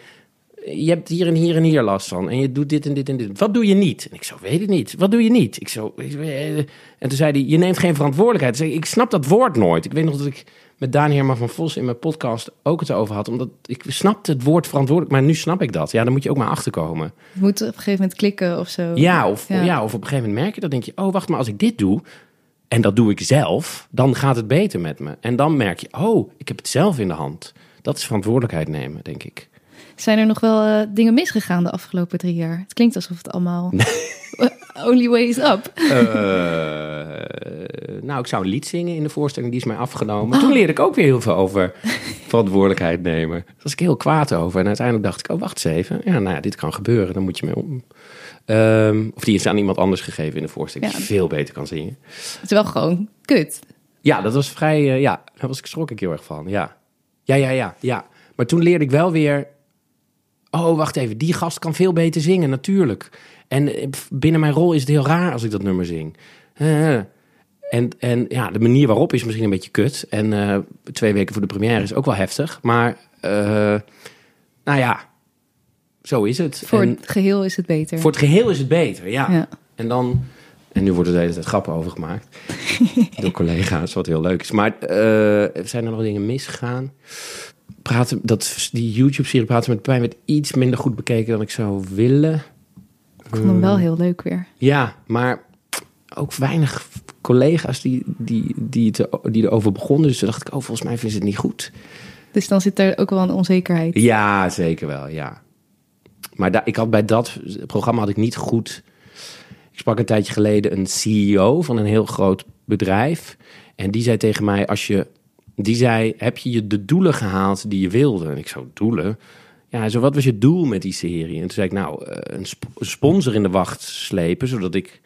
je hebt hier en hier en hier last van en je doet dit en dit en dit. Wat doe je niet? En ik zo weet het niet. Wat doe je niet? Ik zo. eh, En toen zei hij: je neemt geen verantwoordelijkheid. Zei ik, ik snap dat woord nooit. Ik weet nog dat ik met Dani Herman van Vos in mijn podcast ook het over had, omdat ik snapte het woord verantwoordelijk, maar nu snap ik dat. Ja, dan moet je ook maar achterkomen. Het moet op een gegeven moment klikken of zo. Ja, of, Ja. ja. of op een gegeven moment merk je dat, denk je, oh wacht, maar als ik dit doe, en dat doe ik zelf, dan gaat het beter met me. En dan merk je, oh, ik heb het zelf in de hand. Dat is verantwoordelijkheid nemen, denk ik. Zijn er nog wel eh, dingen misgegaan de afgelopen drie jaar? Het klinkt alsof het allemaal... Only way is up. Eh, nou, ik zou een lied zingen in de voorstelling, die is mij afgenomen. Toen leerde ik ook weer heel veel over verantwoordelijkheid nemen. Daar was ik heel kwaad over. En uiteindelijk dacht ik, oh, wacht eens even. Ja, nou ja, dit kan gebeuren, dan moet je mee om. Ehm, of die is aan iemand anders gegeven in de voorstelling, Ja. die veel beter kan zingen. Het is wel gewoon kut. Ja, dat was vrij. eh, ja, daar was ik schrok ik heel erg van. Ja. ja, ja, ja, ja. Maar toen leerde ik wel weer. Oh, wacht even. Die gast kan veel beter zingen, natuurlijk. En eh, binnen mijn rol is het heel raar als ik dat nummer zing. Eh, en, en ja, de manier waarop is misschien een beetje kut. En eh, twee weken voor de première is ook wel heftig. Maar, eh, nou ja, zo is het. Voor En het geheel is het beter. voor het geheel is het beter, ja. Ja. En dan, en nu wordt er de hele tijd grappen over gemaakt door collega's, wat heel leuk is. Maar eh, zijn er nog dingen misgegaan? Praten, dat, die YouTube-serie Praten met Pijn werd iets minder goed bekeken dan ik zou willen. Ik vond hem wel heel leuk weer. Ja, maar ook weinig collega's die, die, die, het, die erover begonnen. Dus toen dacht ik, oh, volgens mij vinden ze het niet goed. Dus dan zit er ook wel een onzekerheid. Ja, zeker wel, ja. Maar da- ik had bij dat programma had ik niet goed... Ik sprak een tijdje geleden een CEO van een heel groot bedrijf. En die zei tegen mij, als je... Die zei, heb je je de doelen gehaald die je wilde? En ik zo, doelen? Ja, zei, wat was je doel met die serie? En toen zei ik, nou, eh, een sp- sponsor in de wacht slepen... zodat ik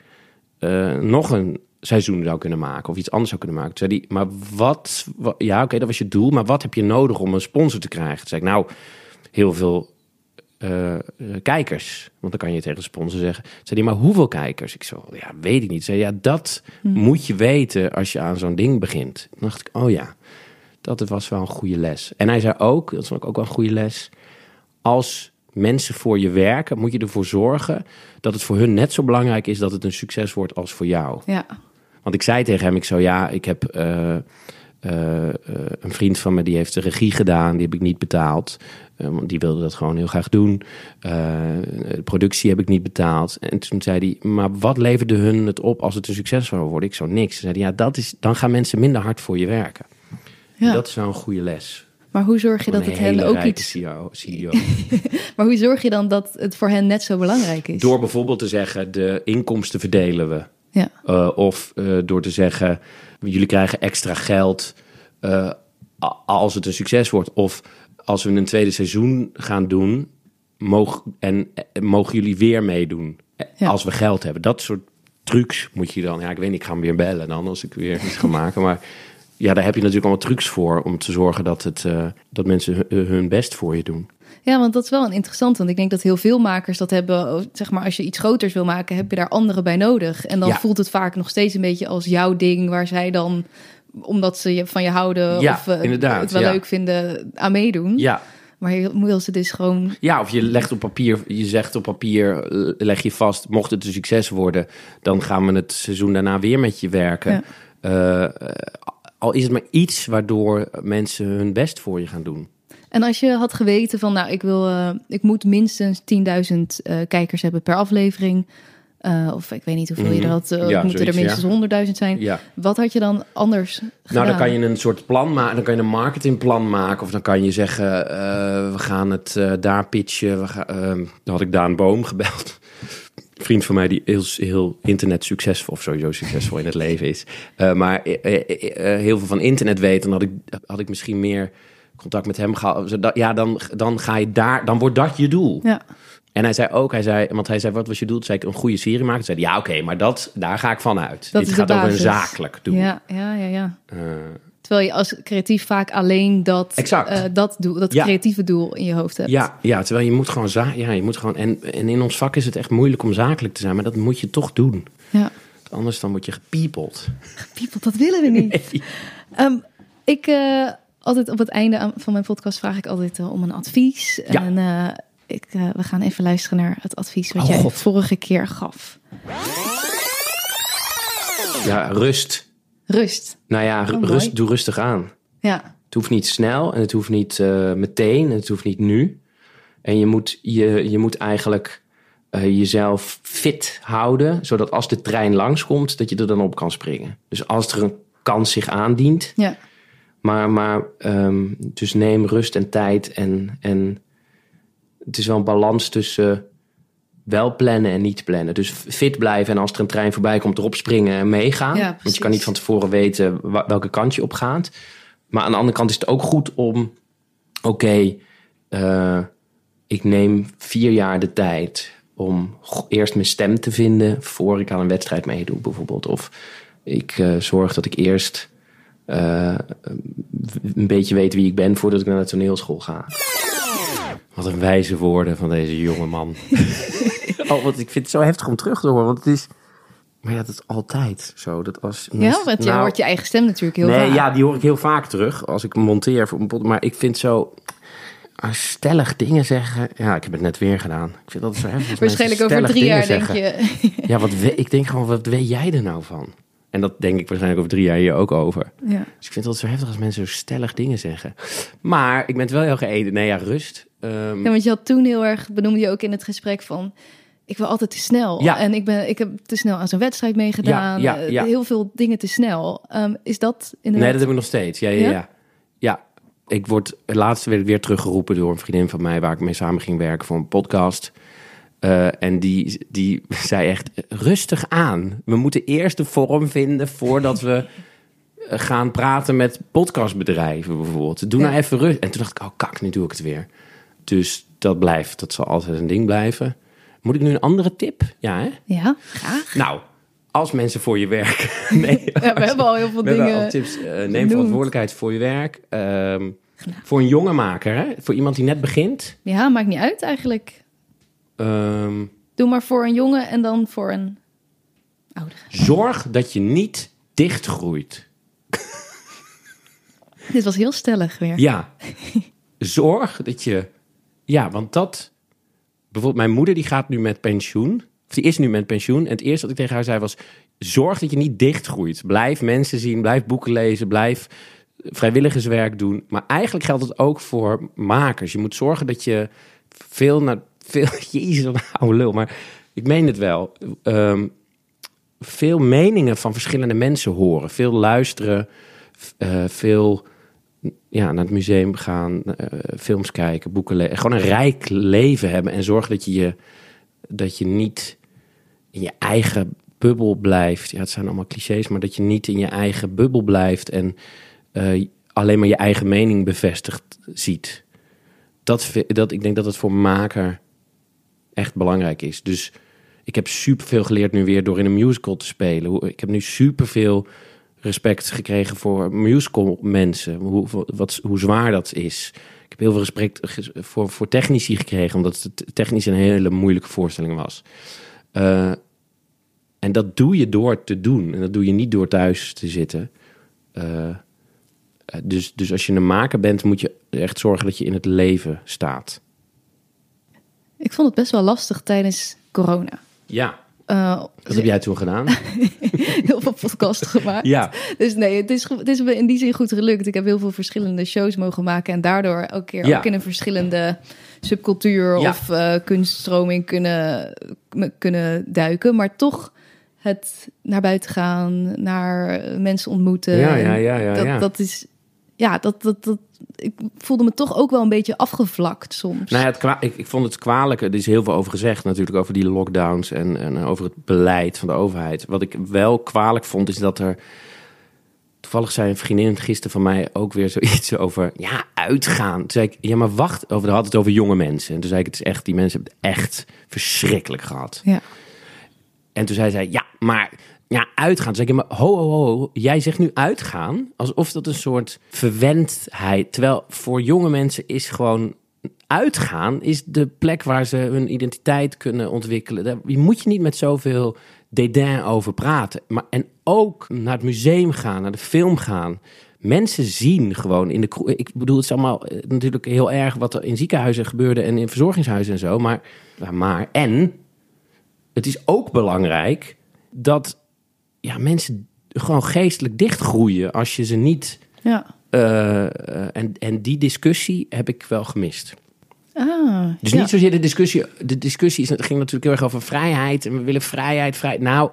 eh, nog een seizoen zou kunnen maken of iets anders zou kunnen maken. Toen zei hij, maar wat... wa- ja, oké, dat was je doel, maar wat heb je nodig om een sponsor te krijgen? Toen zei ik, nou, heel veel eh, kijkers. Want dan kan je tegen de sponsor zeggen. Toen zei hij, maar hoeveel kijkers? Ik zo, ja, weet ik niet. Zei, ja, dat moet je weten als je aan zo'n ding begint. Toen dacht ik, oh ja, dat was wel een goede les. En hij zei ook, dat vond ik ook wel een goede les... als mensen voor je werken, moet je ervoor zorgen... dat het voor hun net zo belangrijk is dat het een succes wordt als voor jou. Ja. Want ik zei tegen hem, ik zo ja, ik heb eh, eh, eh, een vriend van me die heeft de regie gedaan, die heb ik niet betaald. Want die wilde dat gewoon heel graag doen. De productie heb ik niet betaald. En toen zei hij, maar wat leverde hun het op als het een succes zou worden? Ik zo niks. Toen zei hij, ja, dat is, dan gaan mensen minder hard voor je werken. Ja. Dat is wel een goede les. Maar hoe zorg je dat het hen ook iets... CEO, CEO. Maar hoe zorg je dan dat het voor hen net zo belangrijk is? Door bijvoorbeeld te zeggen, de inkomsten verdelen we. Ja. Uh, of uh, door te zeggen, jullie krijgen extra geld uh, als het een succes wordt. Of als we een tweede seizoen gaan doen, mogen, en, mogen jullie weer meedoen. Ja. Als we geld hebben. Dat soort trucs moet je dan... Ja, ik weet niet, ik ga hem weer bellen dan als ik weer iets ga maken. Maar ja, daar heb je natuurlijk allemaal trucs voor... om te zorgen dat, het, uh, dat mensen hun best voor je doen. Ja, want dat is wel een interessant. Want ik denk dat heel veel makers dat hebben. oh, Zeg maar, als je iets groters wil maken, heb je daar anderen bij nodig. En dan Ja. voelt het vaak nog steeds een beetje als jouw ding, waar zij dan, omdat ze je, van je houden Ja, of eh, het wel ja. leuk vinden, aan meedoen. Ja. Maar heel- wil ze dus gewoon. ja, of je legt op papier, je zegt op papier, eh, leg je vast, mocht het een succes worden, dan gaan we het seizoen daarna weer met je werken. Ja. Eh, eh, al is het maar iets waardoor mensen hun best voor je gaan doen. En als je had geweten van, nou, ik wil, eh, ik moet minstens 10.000 eh, kijkers hebben per aflevering. eh, of ik weet niet hoeveel je Mhm. er had. eh, Ja, moeten er minstens 100.000 zijn. Ja. Wat had je dan anders gedaan? Nou, dan kan je een soort plan maken. Dan kan je een marketingplan maken. Of dan kan je zeggen, we gaan het daar pitchen. We gaan, dan had ik Daan Boom gebeld. Vriend van mij die heel, heel internet succesvol... of sowieso succesvol in het leven is. Eh, maar eh, eh, heel veel van internet weet. Dan had ik, had ik misschien meer contact met hem gehad. Ja, dan, dan ga je daar... Dan wordt dat je doel. Ja. En hij zei ook, hij zei, want hij zei, wat was je doel? Toen zei ik, een goede serie maken. Toen zei hij, ja, oké, maar dat, daar ga ik van uit. Dat Dit gaat over een zakelijk doel. Ja, ja, ja, ja. Terwijl je als creatief vaak alleen dat, Exact. eh, dat, doel, dat Ja. creatieve doel in je hoofd hebt. Ja, ja, terwijl je moet gewoon za ja, je moet gewoon en, en in ons vak is het echt moeilijk om zakelijk te zijn, maar dat moet je toch doen. ja. Anders dan word je gepiepeld. People, dat willen we niet. Ehm, ik eh, altijd op het einde van mijn podcast vraag ik altijd eh, om een advies. Ja. En ik, we gaan even luisteren naar het advies wat Oh, jij God. vorige keer gaf. Ja, rust. Rust. Nou ja, Oh, mooi. rust, doe rustig aan. Ja, Het hoeft niet snel en het hoeft niet eh, meteen en het hoeft niet nu. En je moet, je, je moet eigenlijk eh, jezelf fit houden, zodat als de trein langskomt, dat je er dan op kan springen. Dus als er een kans zich aandient, ja. maar, maar ehm, dus neem rust en tijd en, en het is wel een balans tussen wel plannen en niet plannen. Dus fit blijven en als er een trein voorbij komt, erop springen en meegaan. Ja, Want je kan niet van tevoren weten welke kant je op gaat. Maar aan de andere kant is het ook goed om, oké, eh, ik neem vier jaar de tijd om eerst mijn stem te vinden voor ik aan een wedstrijd meedoe, bijvoorbeeld. Of ik eh, zorg dat ik eerst eh, een beetje weet wie ik ben voordat ik naar de toneelschool ga. Wat een wijze woorden van deze jonge man. oh, want ik vind het zo heftig om terug te horen, want het is... Maar ja, dat is altijd zo. Dat als Ja, want je Nou, hoort je eigen stem natuurlijk heel nee, vaak. ja, die hoor ik heel vaak terug als ik monteer voor een pod. Maar ik vind zo... Als stellig dingen zeggen... Ja, ik heb het net weer gedaan. Ik vind dat zo heftig. Waarschijnlijk over drie jaar denk je... Ja, wat we- ik denk gewoon, wat weet jij er nou van? En dat denk ik waarschijnlijk over drie jaar hier ook over. ja. Dus ik vind het zo heftig als mensen zo stellig dingen zeggen. Maar ik ben het wel heel geëden. Nee, ja, rust. Ja, want je had toen heel erg, benoemde je ook in het gesprek van... Ik wil altijd te snel. Ja. En ik, ben, ik heb te snel aan zo'n wedstrijd meegedaan. Ja, ja, Eh. Heel veel dingen te snel. Ehm, is dat inderdaad... nee, dat heb ik nog steeds. Ja, ja, Ja? ja. ik word, laatst werd ik weer teruggeroepen door een vriendin van mij... waar ik mee samen ging werken voor een podcast... Eh, en die, die zei echt, rustig aan. We moeten eerst de vorm vinden voordat we eh, gaan praten met podcastbedrijven bijvoorbeeld. Doe nou Ja. even rust. En toen dacht ik, oh kak, nu doe ik het weer. Dus dat blijft, dat zal altijd een ding blijven. Moet ik nu een andere tip? Ja, hè? Ja, graag. Nou, als mensen voor je werk... nee, Ja, we hebben al heel veel dingen... al tips. Eh, neem genoemd. verantwoordelijkheid voor je werk. Ehm, voor een jonge maker, hè? voor iemand die net begint. Ja, maakt niet uit eigenlijk. Ehm, Doe maar voor een jongen en dan voor een oudere. zorg dat je niet dichtgroeit. Dit was heel stellig weer. Ja. Zorg dat je... Ja, want dat... Bijvoorbeeld mijn moeder die gaat nu met pensioen. Of die is nu met pensioen. En het eerste wat ik tegen haar zei was... Zorg dat je niet dichtgroeit. Blijf mensen zien. Blijf boeken lezen. Blijf vrijwilligerswerk doen. Maar eigenlijk geldt het ook voor makers. Je moet zorgen dat je veel naar... Veel, jezus, een oude lul. Maar ik meen het wel. Ehm, veel meningen van verschillende mensen horen. Veel luisteren. eh, veel ja, naar het museum gaan, eh, films kijken, boeken lezen. Gewoon een rijk leven hebben en zorg dat je, je dat je niet in je eigen bubbel blijft. Ja, het zijn allemaal clichés, maar dat je niet in je eigen bubbel blijft en eh, alleen maar je eigen mening bevestigd ziet. Dat, dat, ik denk dat het voor maker echt belangrijk is. Dus ik heb superveel geleerd nu weer door in een musical te spelen. Ik heb nu superveel respect gekregen voor musical mensen. Hoe, wat, hoe zwaar dat is. ik heb heel veel respect voor, voor technici gekregen, omdat het technisch een hele moeilijke voorstelling was. Eh, en dat doe je door te doen. En dat doe je niet door thuis te zitten. Eh, eh, dus, dus als je een maker bent, moet je echt zorgen dat je in het leven staat. Ik vond het best wel lastig tijdens corona. Ja. Eh, Wat heb jij toen gedaan? heel veel podcasts gemaakt. ja. Dus nee, het is, het is me in die zin goed gelukt. Ik heb heel veel verschillende shows mogen maken. En daardoor elke keer Ja. ook in een verschillende subcultuur Ja. of eh, kunststroming kunnen, kunnen duiken. Maar toch het naar buiten gaan, naar mensen ontmoeten. Ja, ja, ja, ja, dat, ja. dat is... Ja, dat, dat, dat, ik voelde me toch ook wel een beetje afgevlakt soms. Nou ja, het kwa- ik, ik vond het kwalijke. Er is heel veel over gezegd natuurlijk over die lockdowns en, en over het beleid van de overheid. Wat ik wel kwalijk vond is dat er... Toevallig zei een vriendin gisteren van mij ook weer zoiets over... Ja, uitgaan. Toen zei ik, ja maar wacht. Over, had het over jonge mensen. En toen zei ik, het is echt, die mensen hebben het echt verschrikkelijk gehad. Ja. En toen zei zij, ja, maar ja, uitgaan. Zei ik, maar ho, ho, ho, jij zegt nu uitgaan? Alsof dat een soort verwendheid... Terwijl voor jonge mensen is gewoon uitgaan... is de plek waar ze hun identiteit kunnen ontwikkelen. Daar je moet je niet met zoveel dédain over praten. Maar, en ook naar het museum gaan, naar de film gaan... Mensen zien gewoon in de. Ik bedoel, het is allemaal eh, natuurlijk heel erg wat er in ziekenhuizen gebeurde en in verzorgingshuizen en zo. Maar, maar en het is ook belangrijk dat ja, mensen gewoon geestelijk dichtgroeien als je ze niet. ja. eh, eh, en, en die discussie heb ik wel gemist. Ah, Dus ja. niet zozeer de discussie. De discussie is, het ging natuurlijk heel erg over vrijheid. En we willen vrijheid, vrijheid. Nou,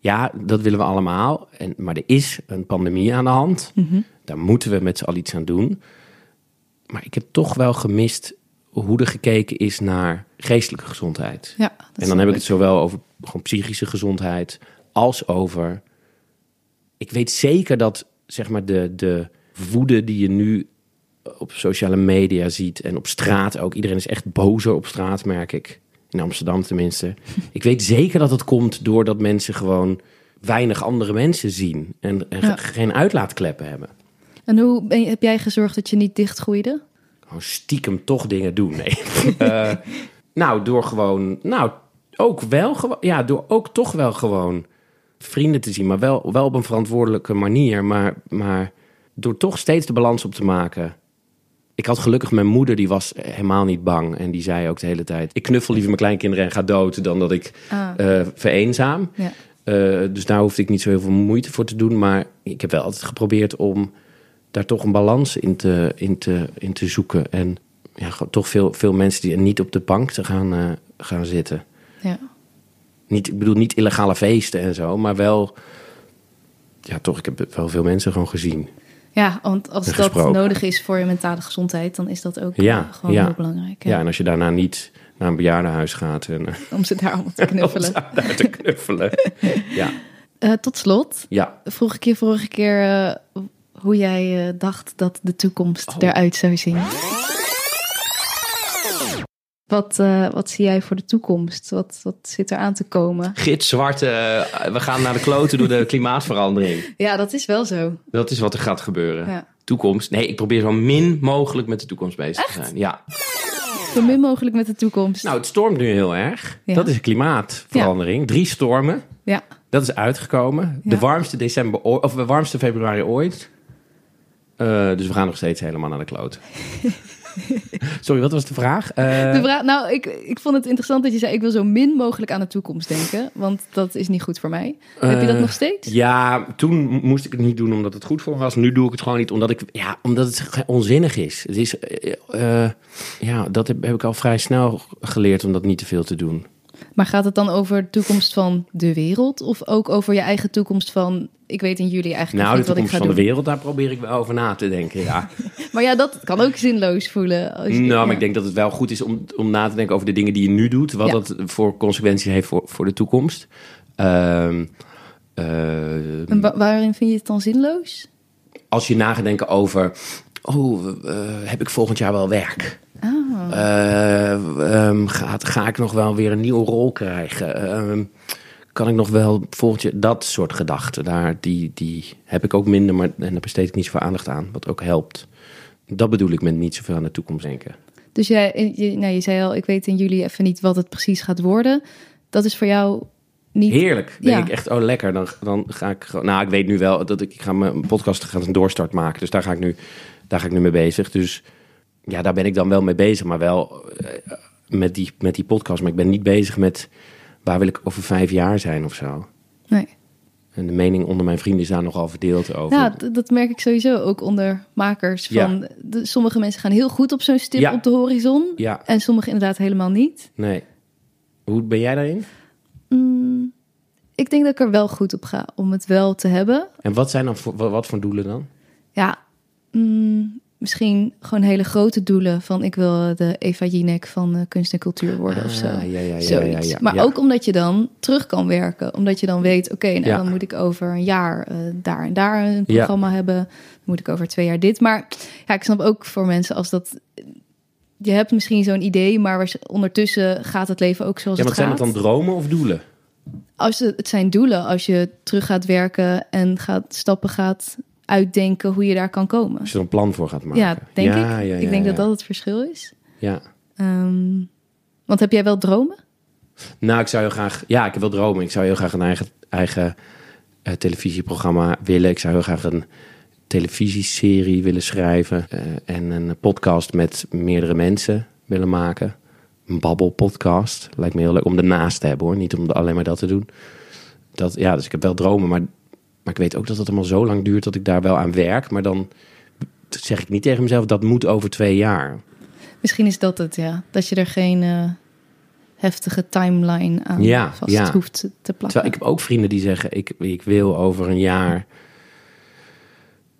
ja, dat willen we allemaal. En, maar er is een pandemie aan de hand. Mhm. Daar moeten we met z'n allen iets aan doen. Maar ik heb toch wel gemist hoe er gekeken is naar geestelijke gezondheid. Ja, En dan heb ik het zowel over gewoon psychische gezondheid als over. Ik weet zeker dat zeg maar de, de woede die je nu op sociale media ziet en op straat ook. Iedereen is echt bozer op straat, merk ik. In Amsterdam tenminste. Ik weet zeker dat het komt doordat mensen gewoon weinig andere mensen zien en, en Ja. geen uitlaatkleppen hebben. En hoe ben je, heb jij gezorgd dat je niet dichtgroeide? Gewoon stiekem toch dingen doen. Nee. Eh, nou, door gewoon. Nou, ook wel gewoon. Ja, door ook toch wel gewoon vrienden te zien. Maar wel, wel op een verantwoordelijke manier. Maar, maar door toch steeds de balans op te maken. Ik had gelukkig mijn moeder, die was helemaal niet bang. En die zei ook de hele tijd: Ik knuffel liever mijn kleinkinderen en ga dood. dan dat ik Ah, eh, vereenzaam. ja. Eh, dus daar hoefde ik niet zo heel veel moeite voor te doen. Maar ik heb wel altijd geprobeerd om daar toch een balans in te, in te, in te zoeken. En ja, toch veel, veel mensen die niet op de bank te gaan, eh, gaan zitten. ja. Niet, ik bedoel, niet illegale feesten en zo, maar wel... Ja, toch, ik heb wel veel mensen gewoon gezien. Ja, want als dat gesproken. nodig is voor je mentale gezondheid, dan is dat ook Ja, eh, gewoon ja. heel belangrijk. Ja. Ja. en als je daarna niet naar een bejaardenhuis gaat en eh, Om ze daar allemaal te knuffelen. daar te knuffelen. ja, Eh, tot slot ja. vroeg ik je vorige keer hoe jij dacht dat de toekomst Oh. eruit zou zien. Wat, eh, wat zie jij voor de toekomst? Wat, wat zit er aan te komen? Gitzwarte, eh, we gaan naar de kloten door de klimaatverandering. Ja, dat is wel zo. Dat is wat er gaat gebeuren. Ja. Toekomst. Nee, ik probeer zo min mogelijk met de toekomst bezig te zijn. Ja. Zo min mogelijk met de toekomst. Nou, het stormt nu heel erg. Ja. Dat is klimaatverandering. Drie stormen. ja. Dat is uitgekomen. De warmste december of de warmste februari ooit. Eh, dus we gaan nog steeds helemaal naar de kloot. Sorry, wat was de vraag? Eh, De vraag, nou, ik, ik vond het interessant dat je zei: ik wil zo min mogelijk aan de toekomst denken, want dat is niet goed voor mij. Heb je dat eh, nog steeds? Ja, toen mo- moest ik het niet doen omdat het goed voor me was. Nu doe ik het gewoon niet omdat, ik, ja, omdat het onzinnig is. Het is eh, ja, dat heb, heb ik al vrij snel geleerd om dat niet te veel te doen. Maar gaat het dan over de toekomst van de wereld of ook over je eigen toekomst van? Ik weet in juli eigenlijk Nou, de niet wat ik toekomst ga van de doen. wereld, daar probeer ik wel over na te denken. Ja. Maar ja, dat kan ook zinloos voelen. Als je- Nou, maar ja. ik denk dat het wel goed is om, om na te denken over de dingen die je nu doet. Wat Ja. dat voor consequenties heeft voor, voor de toekomst. Ehm, eh, En wa- waarin vind je het dan zinloos? als je na gaat denken over... Oh, eh, heb ik volgend jaar wel werk? Ah, Eh, ehm, gaat, ga ik nog wel weer een nieuwe rol krijgen? Ehm, kan ik nog wel volgend jaar... Dat soort gedachten, daar, die, die heb ik ook minder. Maar, en daar besteed ik niet zoveel aandacht aan. Wat ook helpt. Dat bedoel ik met niet zoveel aan de toekomst denken. Dus jij, je, nou, je zei al, ik weet in jullie even niet wat het precies gaat worden. Dat is voor jou niet... Heerlijk. Ja. denk ik echt, oh lekker. Dan, dan ga ik gewoon... Nou, ik weet nu wel dat ik, ik ga mijn podcast gaat een doorstart maken. Dus daar ga ik nu, daar ga ik nu mee bezig. Dus ja, daar ben ik dan wel mee bezig. Maar wel eh, met, die, met die podcast. Maar ik ben niet bezig met waar wil ik over vijf jaar zijn of zo. Nee. En de mening onder mijn vrienden is daar nogal verdeeld over. Ja, d- dat merk ik sowieso ook onder makers. Ja. Van, de, sommige mensen gaan heel goed op zo'n stip Ja. op de horizon. ja, En sommige inderdaad helemaal niet. nee. Hoe ben jij daarin? Mm, ik denk dat ik er wel goed op ga om het wel te hebben. En wat zijn dan voor, wat, wat voor doelen dan? Ja, mm, misschien gewoon hele grote doelen. Van ik wil de Eva Jinek van eh, kunst en cultuur worden of zo. Ah, ja, ja, ja, ja, ja, maar ja. ook omdat je dan terug kan werken. Omdat je dan weet, oké, nou, Ja. dan moet ik over een jaar eh, daar en daar een programma hebben. Dan moet ik over twee jaar dit. Maar ja, ik snap ook voor mensen als dat... Je hebt misschien zo'n idee, maar ondertussen gaat het leven ook zoals Ja, want het zijn gaat. het dan dromen of doelen? Als het, het zijn doelen, als je terug gaat werken en gaat stappen gaat uitdenken hoe je daar kan komen. Als je er een plan voor gaat maken. Ja, denk ik. Ja, ik denk dat dat het verschil is. Ja. Ehm, want heb jij wel dromen? Nou, ik zou heel graag... Ja, ik heb wel dromen. Ik zou heel graag een eigen, eigen eh, televisieprogramma willen. Ik zou heel graag een televisieserie willen schrijven. eh, en een podcast met meerdere mensen willen maken. Een babbelpodcast. Lijkt me heel leuk om ernaast te hebben hoor. Niet om alleen maar dat te doen. Dat, ja, dus ik heb wel dromen. Maar, maar ik weet ook dat het allemaal zo lang duurt dat ik daar wel aan werk. Maar dan zeg ik niet tegen mezelf, dat moet over twee jaar. Misschien is dat het, ja. Dat je er geen eh, heftige timeline aan Ja, vast ja. hoeft te plakken. Terwijl ik heb ook vrienden die zeggen: ik, ik wil over een jaar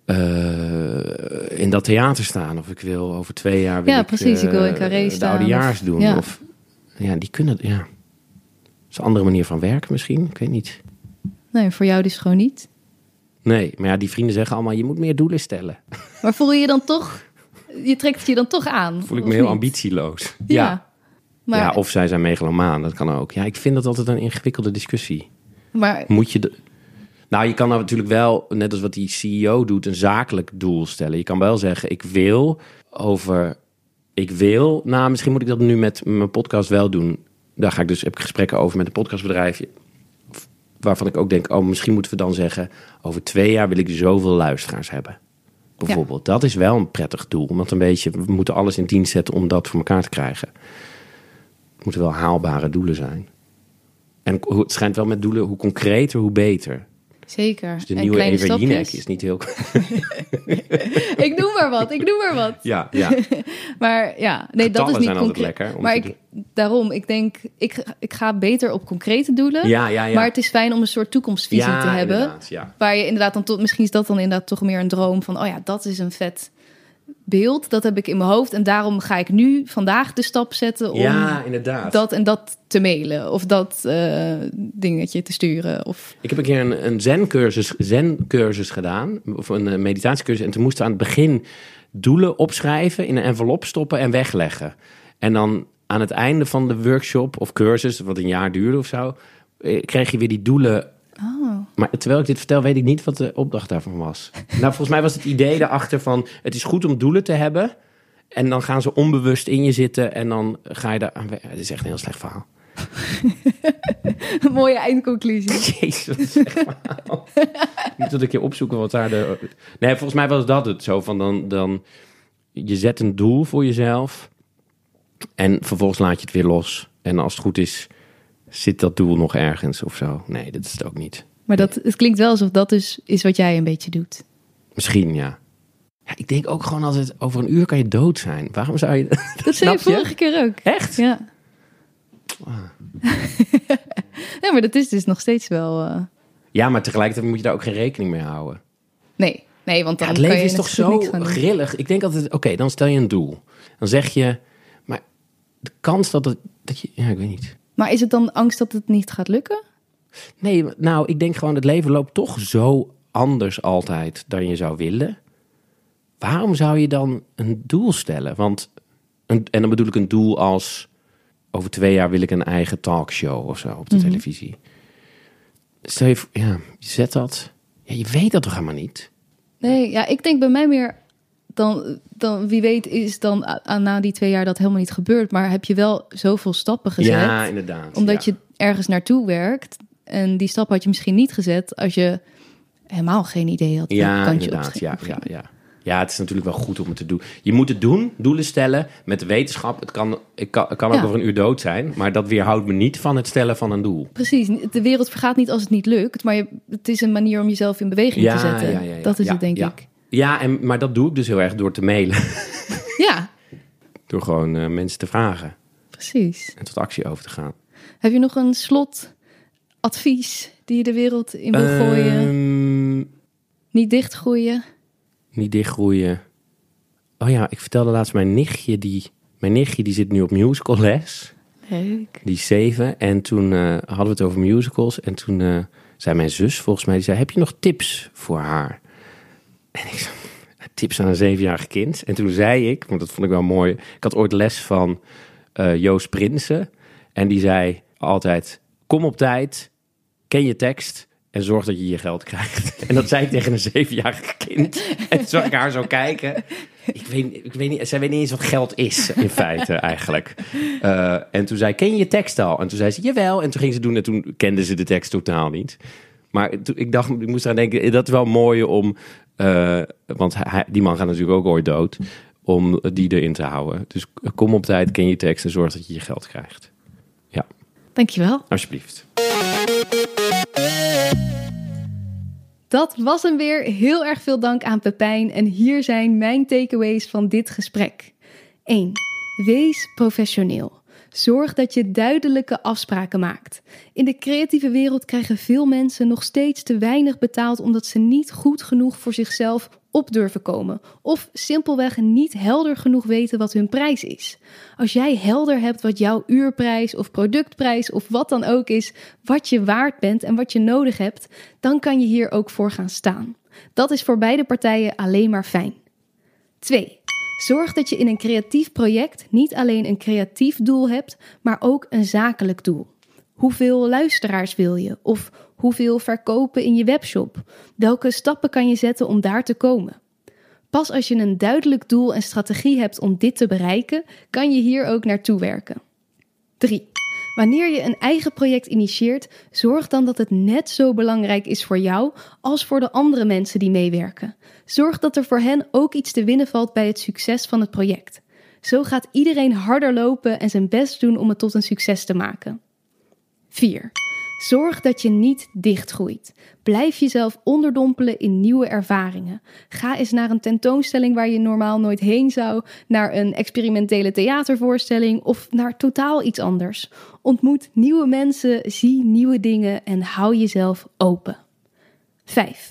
eh, in dat theater staan. Of ik wil over twee jaar. Wil Ja, ik, precies, ik wil in eh, Carré De staan, oudejaars of- doen. ja. Of, ja, die kunnen. Ja. Dat is een andere manier van werken misschien. Ik weet niet. Nee, voor jou dus gewoon niet. Nee, maar ja, die vrienden zeggen allemaal: je moet meer doelen stellen. Maar voel je je dan toch... Je trekt het je dan toch aan? Voel ik me heel niet? ambitieloos. Ja. Maar, ja, of zij zijn megalomaan, dat kan ook. Ja, ik vind dat altijd een ingewikkelde discussie. maar Moet je de... Nou, je kan nou natuurlijk wel, net als wat die CEO doet, een zakelijk doel stellen. Je kan wel zeggen, ik wil over... Ik wil... Nou, misschien moet ik dat nu met mijn podcast wel doen. Daar ga ik dus, heb ik gesprekken over met een podcastbedrijfje. Waarvan ik ook denk, oh, misschien moeten we dan zeggen... Over twee jaar wil ik zoveel luisteraars hebben. Bijvoorbeeld. Dat is wel een prettig doel. Want een beetje, we moeten alles in dienst zetten om dat voor elkaar te krijgen. Het moeten wel haalbare doelen zijn. En het schijnt wel met doelen, hoe concreter, hoe beter. Zeker. Dus de En nieuwe Jinek is niet heel... ik noem maar wat, ik noem maar wat. Ja, ja. Maar ja, nee, dat is niet zijn concreet. lekker Maar ik, daarom, ik denk, ik, ik ga beter op concrete doelen. Ja, ja, ja. Maar het is fijn om een soort toekomstvisie te hebben. inderdaad, ja. Waar je inderdaad dan tot, misschien is dat dan inderdaad toch meer een droom van, oh ja, dat is een vet beeld. Dat heb ik in mijn hoofd. En daarom ga ik nu vandaag de stap zetten om ja, inderdaad. dat en dat te mailen. Of dat eh, dingetje te sturen. Of Ik heb een keer een, een zen-cursus, zen-cursus gedaan, of een eh, meditatiecursus. En toen moesten we aan het begin doelen opschrijven, in een envelop stoppen en wegleggen. En dan aan het einde van de workshop of cursus, wat een jaar duurde of zo, eh, kreeg je weer die doelen. Maar terwijl ik dit vertel, weet ik niet wat de opdracht daarvan was. nou, volgens mij was het idee daarachter van, het is goed om doelen te hebben. En dan gaan ze onbewust in je zitten en dan ga je daar... Het is echt een heel slecht verhaal. een mooie eindconclusie. Jezus, verhaal. Ik moet dat een keer opzoeken wat daar de... Nee, volgens mij was dat het zo van dan, dan... Je zet een doel voor jezelf en vervolgens laat je het weer los. En als het goed is, zit dat doel nog ergens of zo. Nee, dat is het ook niet. Maar dat, het klinkt wel alsof dat dus is wat jij een beetje doet. Misschien, ja. ja. Ik denk ook gewoon altijd, over een uur kan je dood zijn. Waarom zou je... Dat zei je vorige keer ook. Echt? Ja. Ja, maar dat is dus nog steeds wel... eh, Ja, maar tegelijkertijd moet je daar ook geen rekening mee houden. Nee, nee, want dan Ja, het kan leven je is toch zo grillig. Ik denk altijd, oké, dan stel je een doel. Dan zeg je, maar de kans dat het, dat je, ja, ik weet niet. Maar is het dan angst dat het niet gaat lukken? Nee, nou, ik denk gewoon, het leven loopt toch zo anders altijd dan je zou willen. Waarom zou je dan een doel stellen? Want, een, en dan bedoel ik een doel als, over twee jaar wil ik een eigen talkshow of zo op de Mhm. televisie. Stel je, ja, je zet dat, ja, je weet dat toch helemaal niet? Nee, ja, ik denk bij mij meer dan, dan wie weet is dan na die twee jaar dat helemaal niet gebeurd. Maar heb je wel zoveel stappen gezet. Ja, inderdaad. omdat ja. je ergens naartoe werkt. En die stap had je misschien niet gezet als je helemaal geen idee had. Ja, op inderdaad. Ja, ja, ja. ja, het is natuurlijk wel goed om het te doen. Je moet het doen, doelen stellen met wetenschap. Het kan, ik kan, het kan ook Ja. over een uur dood zijn, maar dat weerhoudt me niet van het stellen van een doel. Precies, de wereld vergaat niet als het niet lukt. Maar je, het is een manier om jezelf in beweging te zetten. Dat is ja, het, denk ja. ik. Ja, en, maar dat doe ik dus heel erg door te mailen. Ja, door gewoon eh, mensen te vragen precies. en tot actie over te gaan. Heb je nog een slotadvies die je de wereld in wil gooien? Ehm, Niet dichtgroeien? niet dichtgroeien. Oh ja, ik vertelde laatst mijn nichtje, die, mijn nichtje die zit nu op musical les. Leuk. Die is zeven. En toen eh, hadden we het over musicals. En toen eh, zei mijn zus, volgens mij, die zei: Heb je nog tips voor haar? En ik zei: Tips aan een zevenjarig kind. En toen zei ik, want dat vond ik wel mooi. Ik had ooit les van eh, Joost Prinsen. En die zei altijd: Kom op tijd, ken je tekst. En zorg dat je je geld krijgt. En dat zei ik tegen een zevenjarig kind. En zag ik haar zo kijken. Ik weet, ik weet niet, zij weet niet eens wat geld is, in feite, eigenlijk. Eh, en toen zei ken je je tekst al? En toen zei ze, jawel. En toen ging ze doen en toen kende ze de tekst totaal niet. Maar toen, ik dacht, ik moest eraan denken, dat is wel mooi om... eh, want hij, die man gaat natuurlijk ook ooit dood. Om die erin te houden. Dus kom op tijd, ken je tekst en zorg dat je je geld krijgt. Ja, Dankjewel. alsjeblieft. Dat was hem weer. Heel erg veel dank aan Pepijn. En hier zijn mijn takeaways van dit gesprek. 1. Wees professioneel. Zorg dat je duidelijke afspraken maakt. In de creatieve wereld krijgen veel mensen nog steeds te weinig betaald omdat ze niet goed genoeg voor zichzelf op durven komen. Of simpelweg niet helder genoeg weten wat hun prijs is. Als jij helder hebt wat jouw uurprijs of productprijs of wat dan ook is, wat je waard bent en wat je nodig hebt, dan kan je hier ook voor gaan staan. Dat is voor beide partijen alleen maar fijn. 2. Zorg dat je in een creatief project niet alleen een creatief doel hebt, maar ook een zakelijk doel. Hoeveel luisteraars wil je? Of hoeveel verkopen in je webshop? Welke stappen kan je zetten om daar te komen? Pas als je een duidelijk doel en strategie hebt om dit te bereiken, kan je hier ook naartoe werken. 3. Wanneer je een eigen project initieert, zorg dan dat het net zo belangrijk is voor jou als voor de andere mensen die meewerken. Zorg dat er voor hen ook iets te winnen valt bij het succes van het project. Zo gaat iedereen harder lopen en zijn best doen om het tot een succes te maken. 4. Zorg dat je niet dichtgroeit. Blijf jezelf onderdompelen in nieuwe ervaringen. Ga eens naar een tentoonstelling waar je normaal nooit heen zou, naar een experimentele theatervoorstelling of naar totaal iets anders. Ontmoet nieuwe mensen, zie nieuwe dingen en hou jezelf open. 5.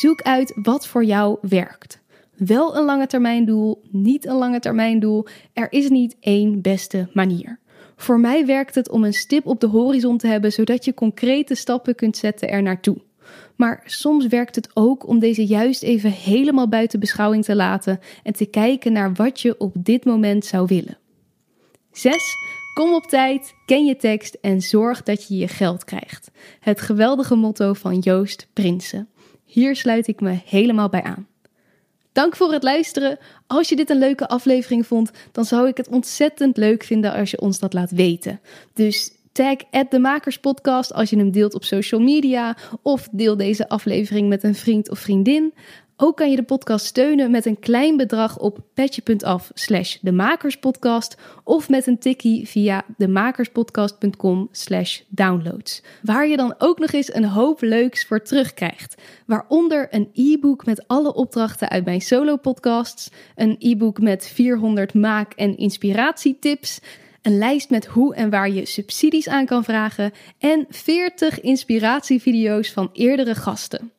Zoek uit wat voor jou werkt. Wel een lange termijn doel, niet een lange termijn doel. Er is niet één beste manier. Voor mij werkt het om een stip op de horizon te hebben, zodat je concrete stappen kunt zetten er naartoe. Maar soms werkt het ook om deze juist even helemaal buiten beschouwing te laten en te kijken naar wat je op dit moment zou willen. 6. Kom op tijd, ken je tekst en zorg dat je je geld krijgt. Het geweldige motto van Joost Prinsen. Hier sluit ik me helemaal bij aan. Dank voor het luisteren. Als je dit een leuke aflevering vond, dan zou ik het ontzettend leuk vinden als je ons dat laat weten. Dus tag de Makerspodcast als je hem deelt op social media of deel deze aflevering met een vriend of vriendin. Ook kan je de podcast steunen met een klein bedrag op petje.af slash de Makerspodcast of met een tikkie via demakerspodcast.com slash downloads. Waar je dan ook nog eens een hoop leuks voor terugkrijgt. Waaronder een e-book met alle opdrachten uit mijn solo podcasts, een e-book met 400 maak- en inspiratietips, een lijst met hoe en waar je subsidies aan kan vragen en 40 inspiratievideo's van eerdere gasten.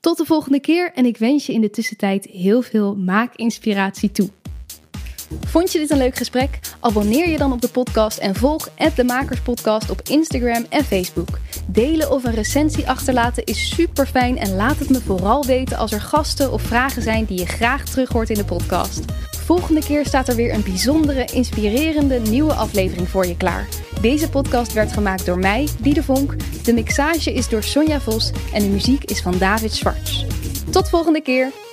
Tot de volgende keer en ik wens je in de tussentijd heel veel maakinspiratie toe. Vond je dit een leuk gesprek? Abonneer je dan op de podcast en volg de Makerspodcast op Instagram en Facebook. Delen of een recensie achterlaten is super fijn en laat het me vooral weten als er gasten of vragen zijn die je graag terug hoort in de podcast. Volgende keer staat er weer een bijzondere, inspirerende nieuwe aflevering voor je klaar. Deze podcast werd gemaakt door mij, Diede Vonk. De mixage is door Sonja Vos en de muziek is van David Schwartz. Tot volgende keer!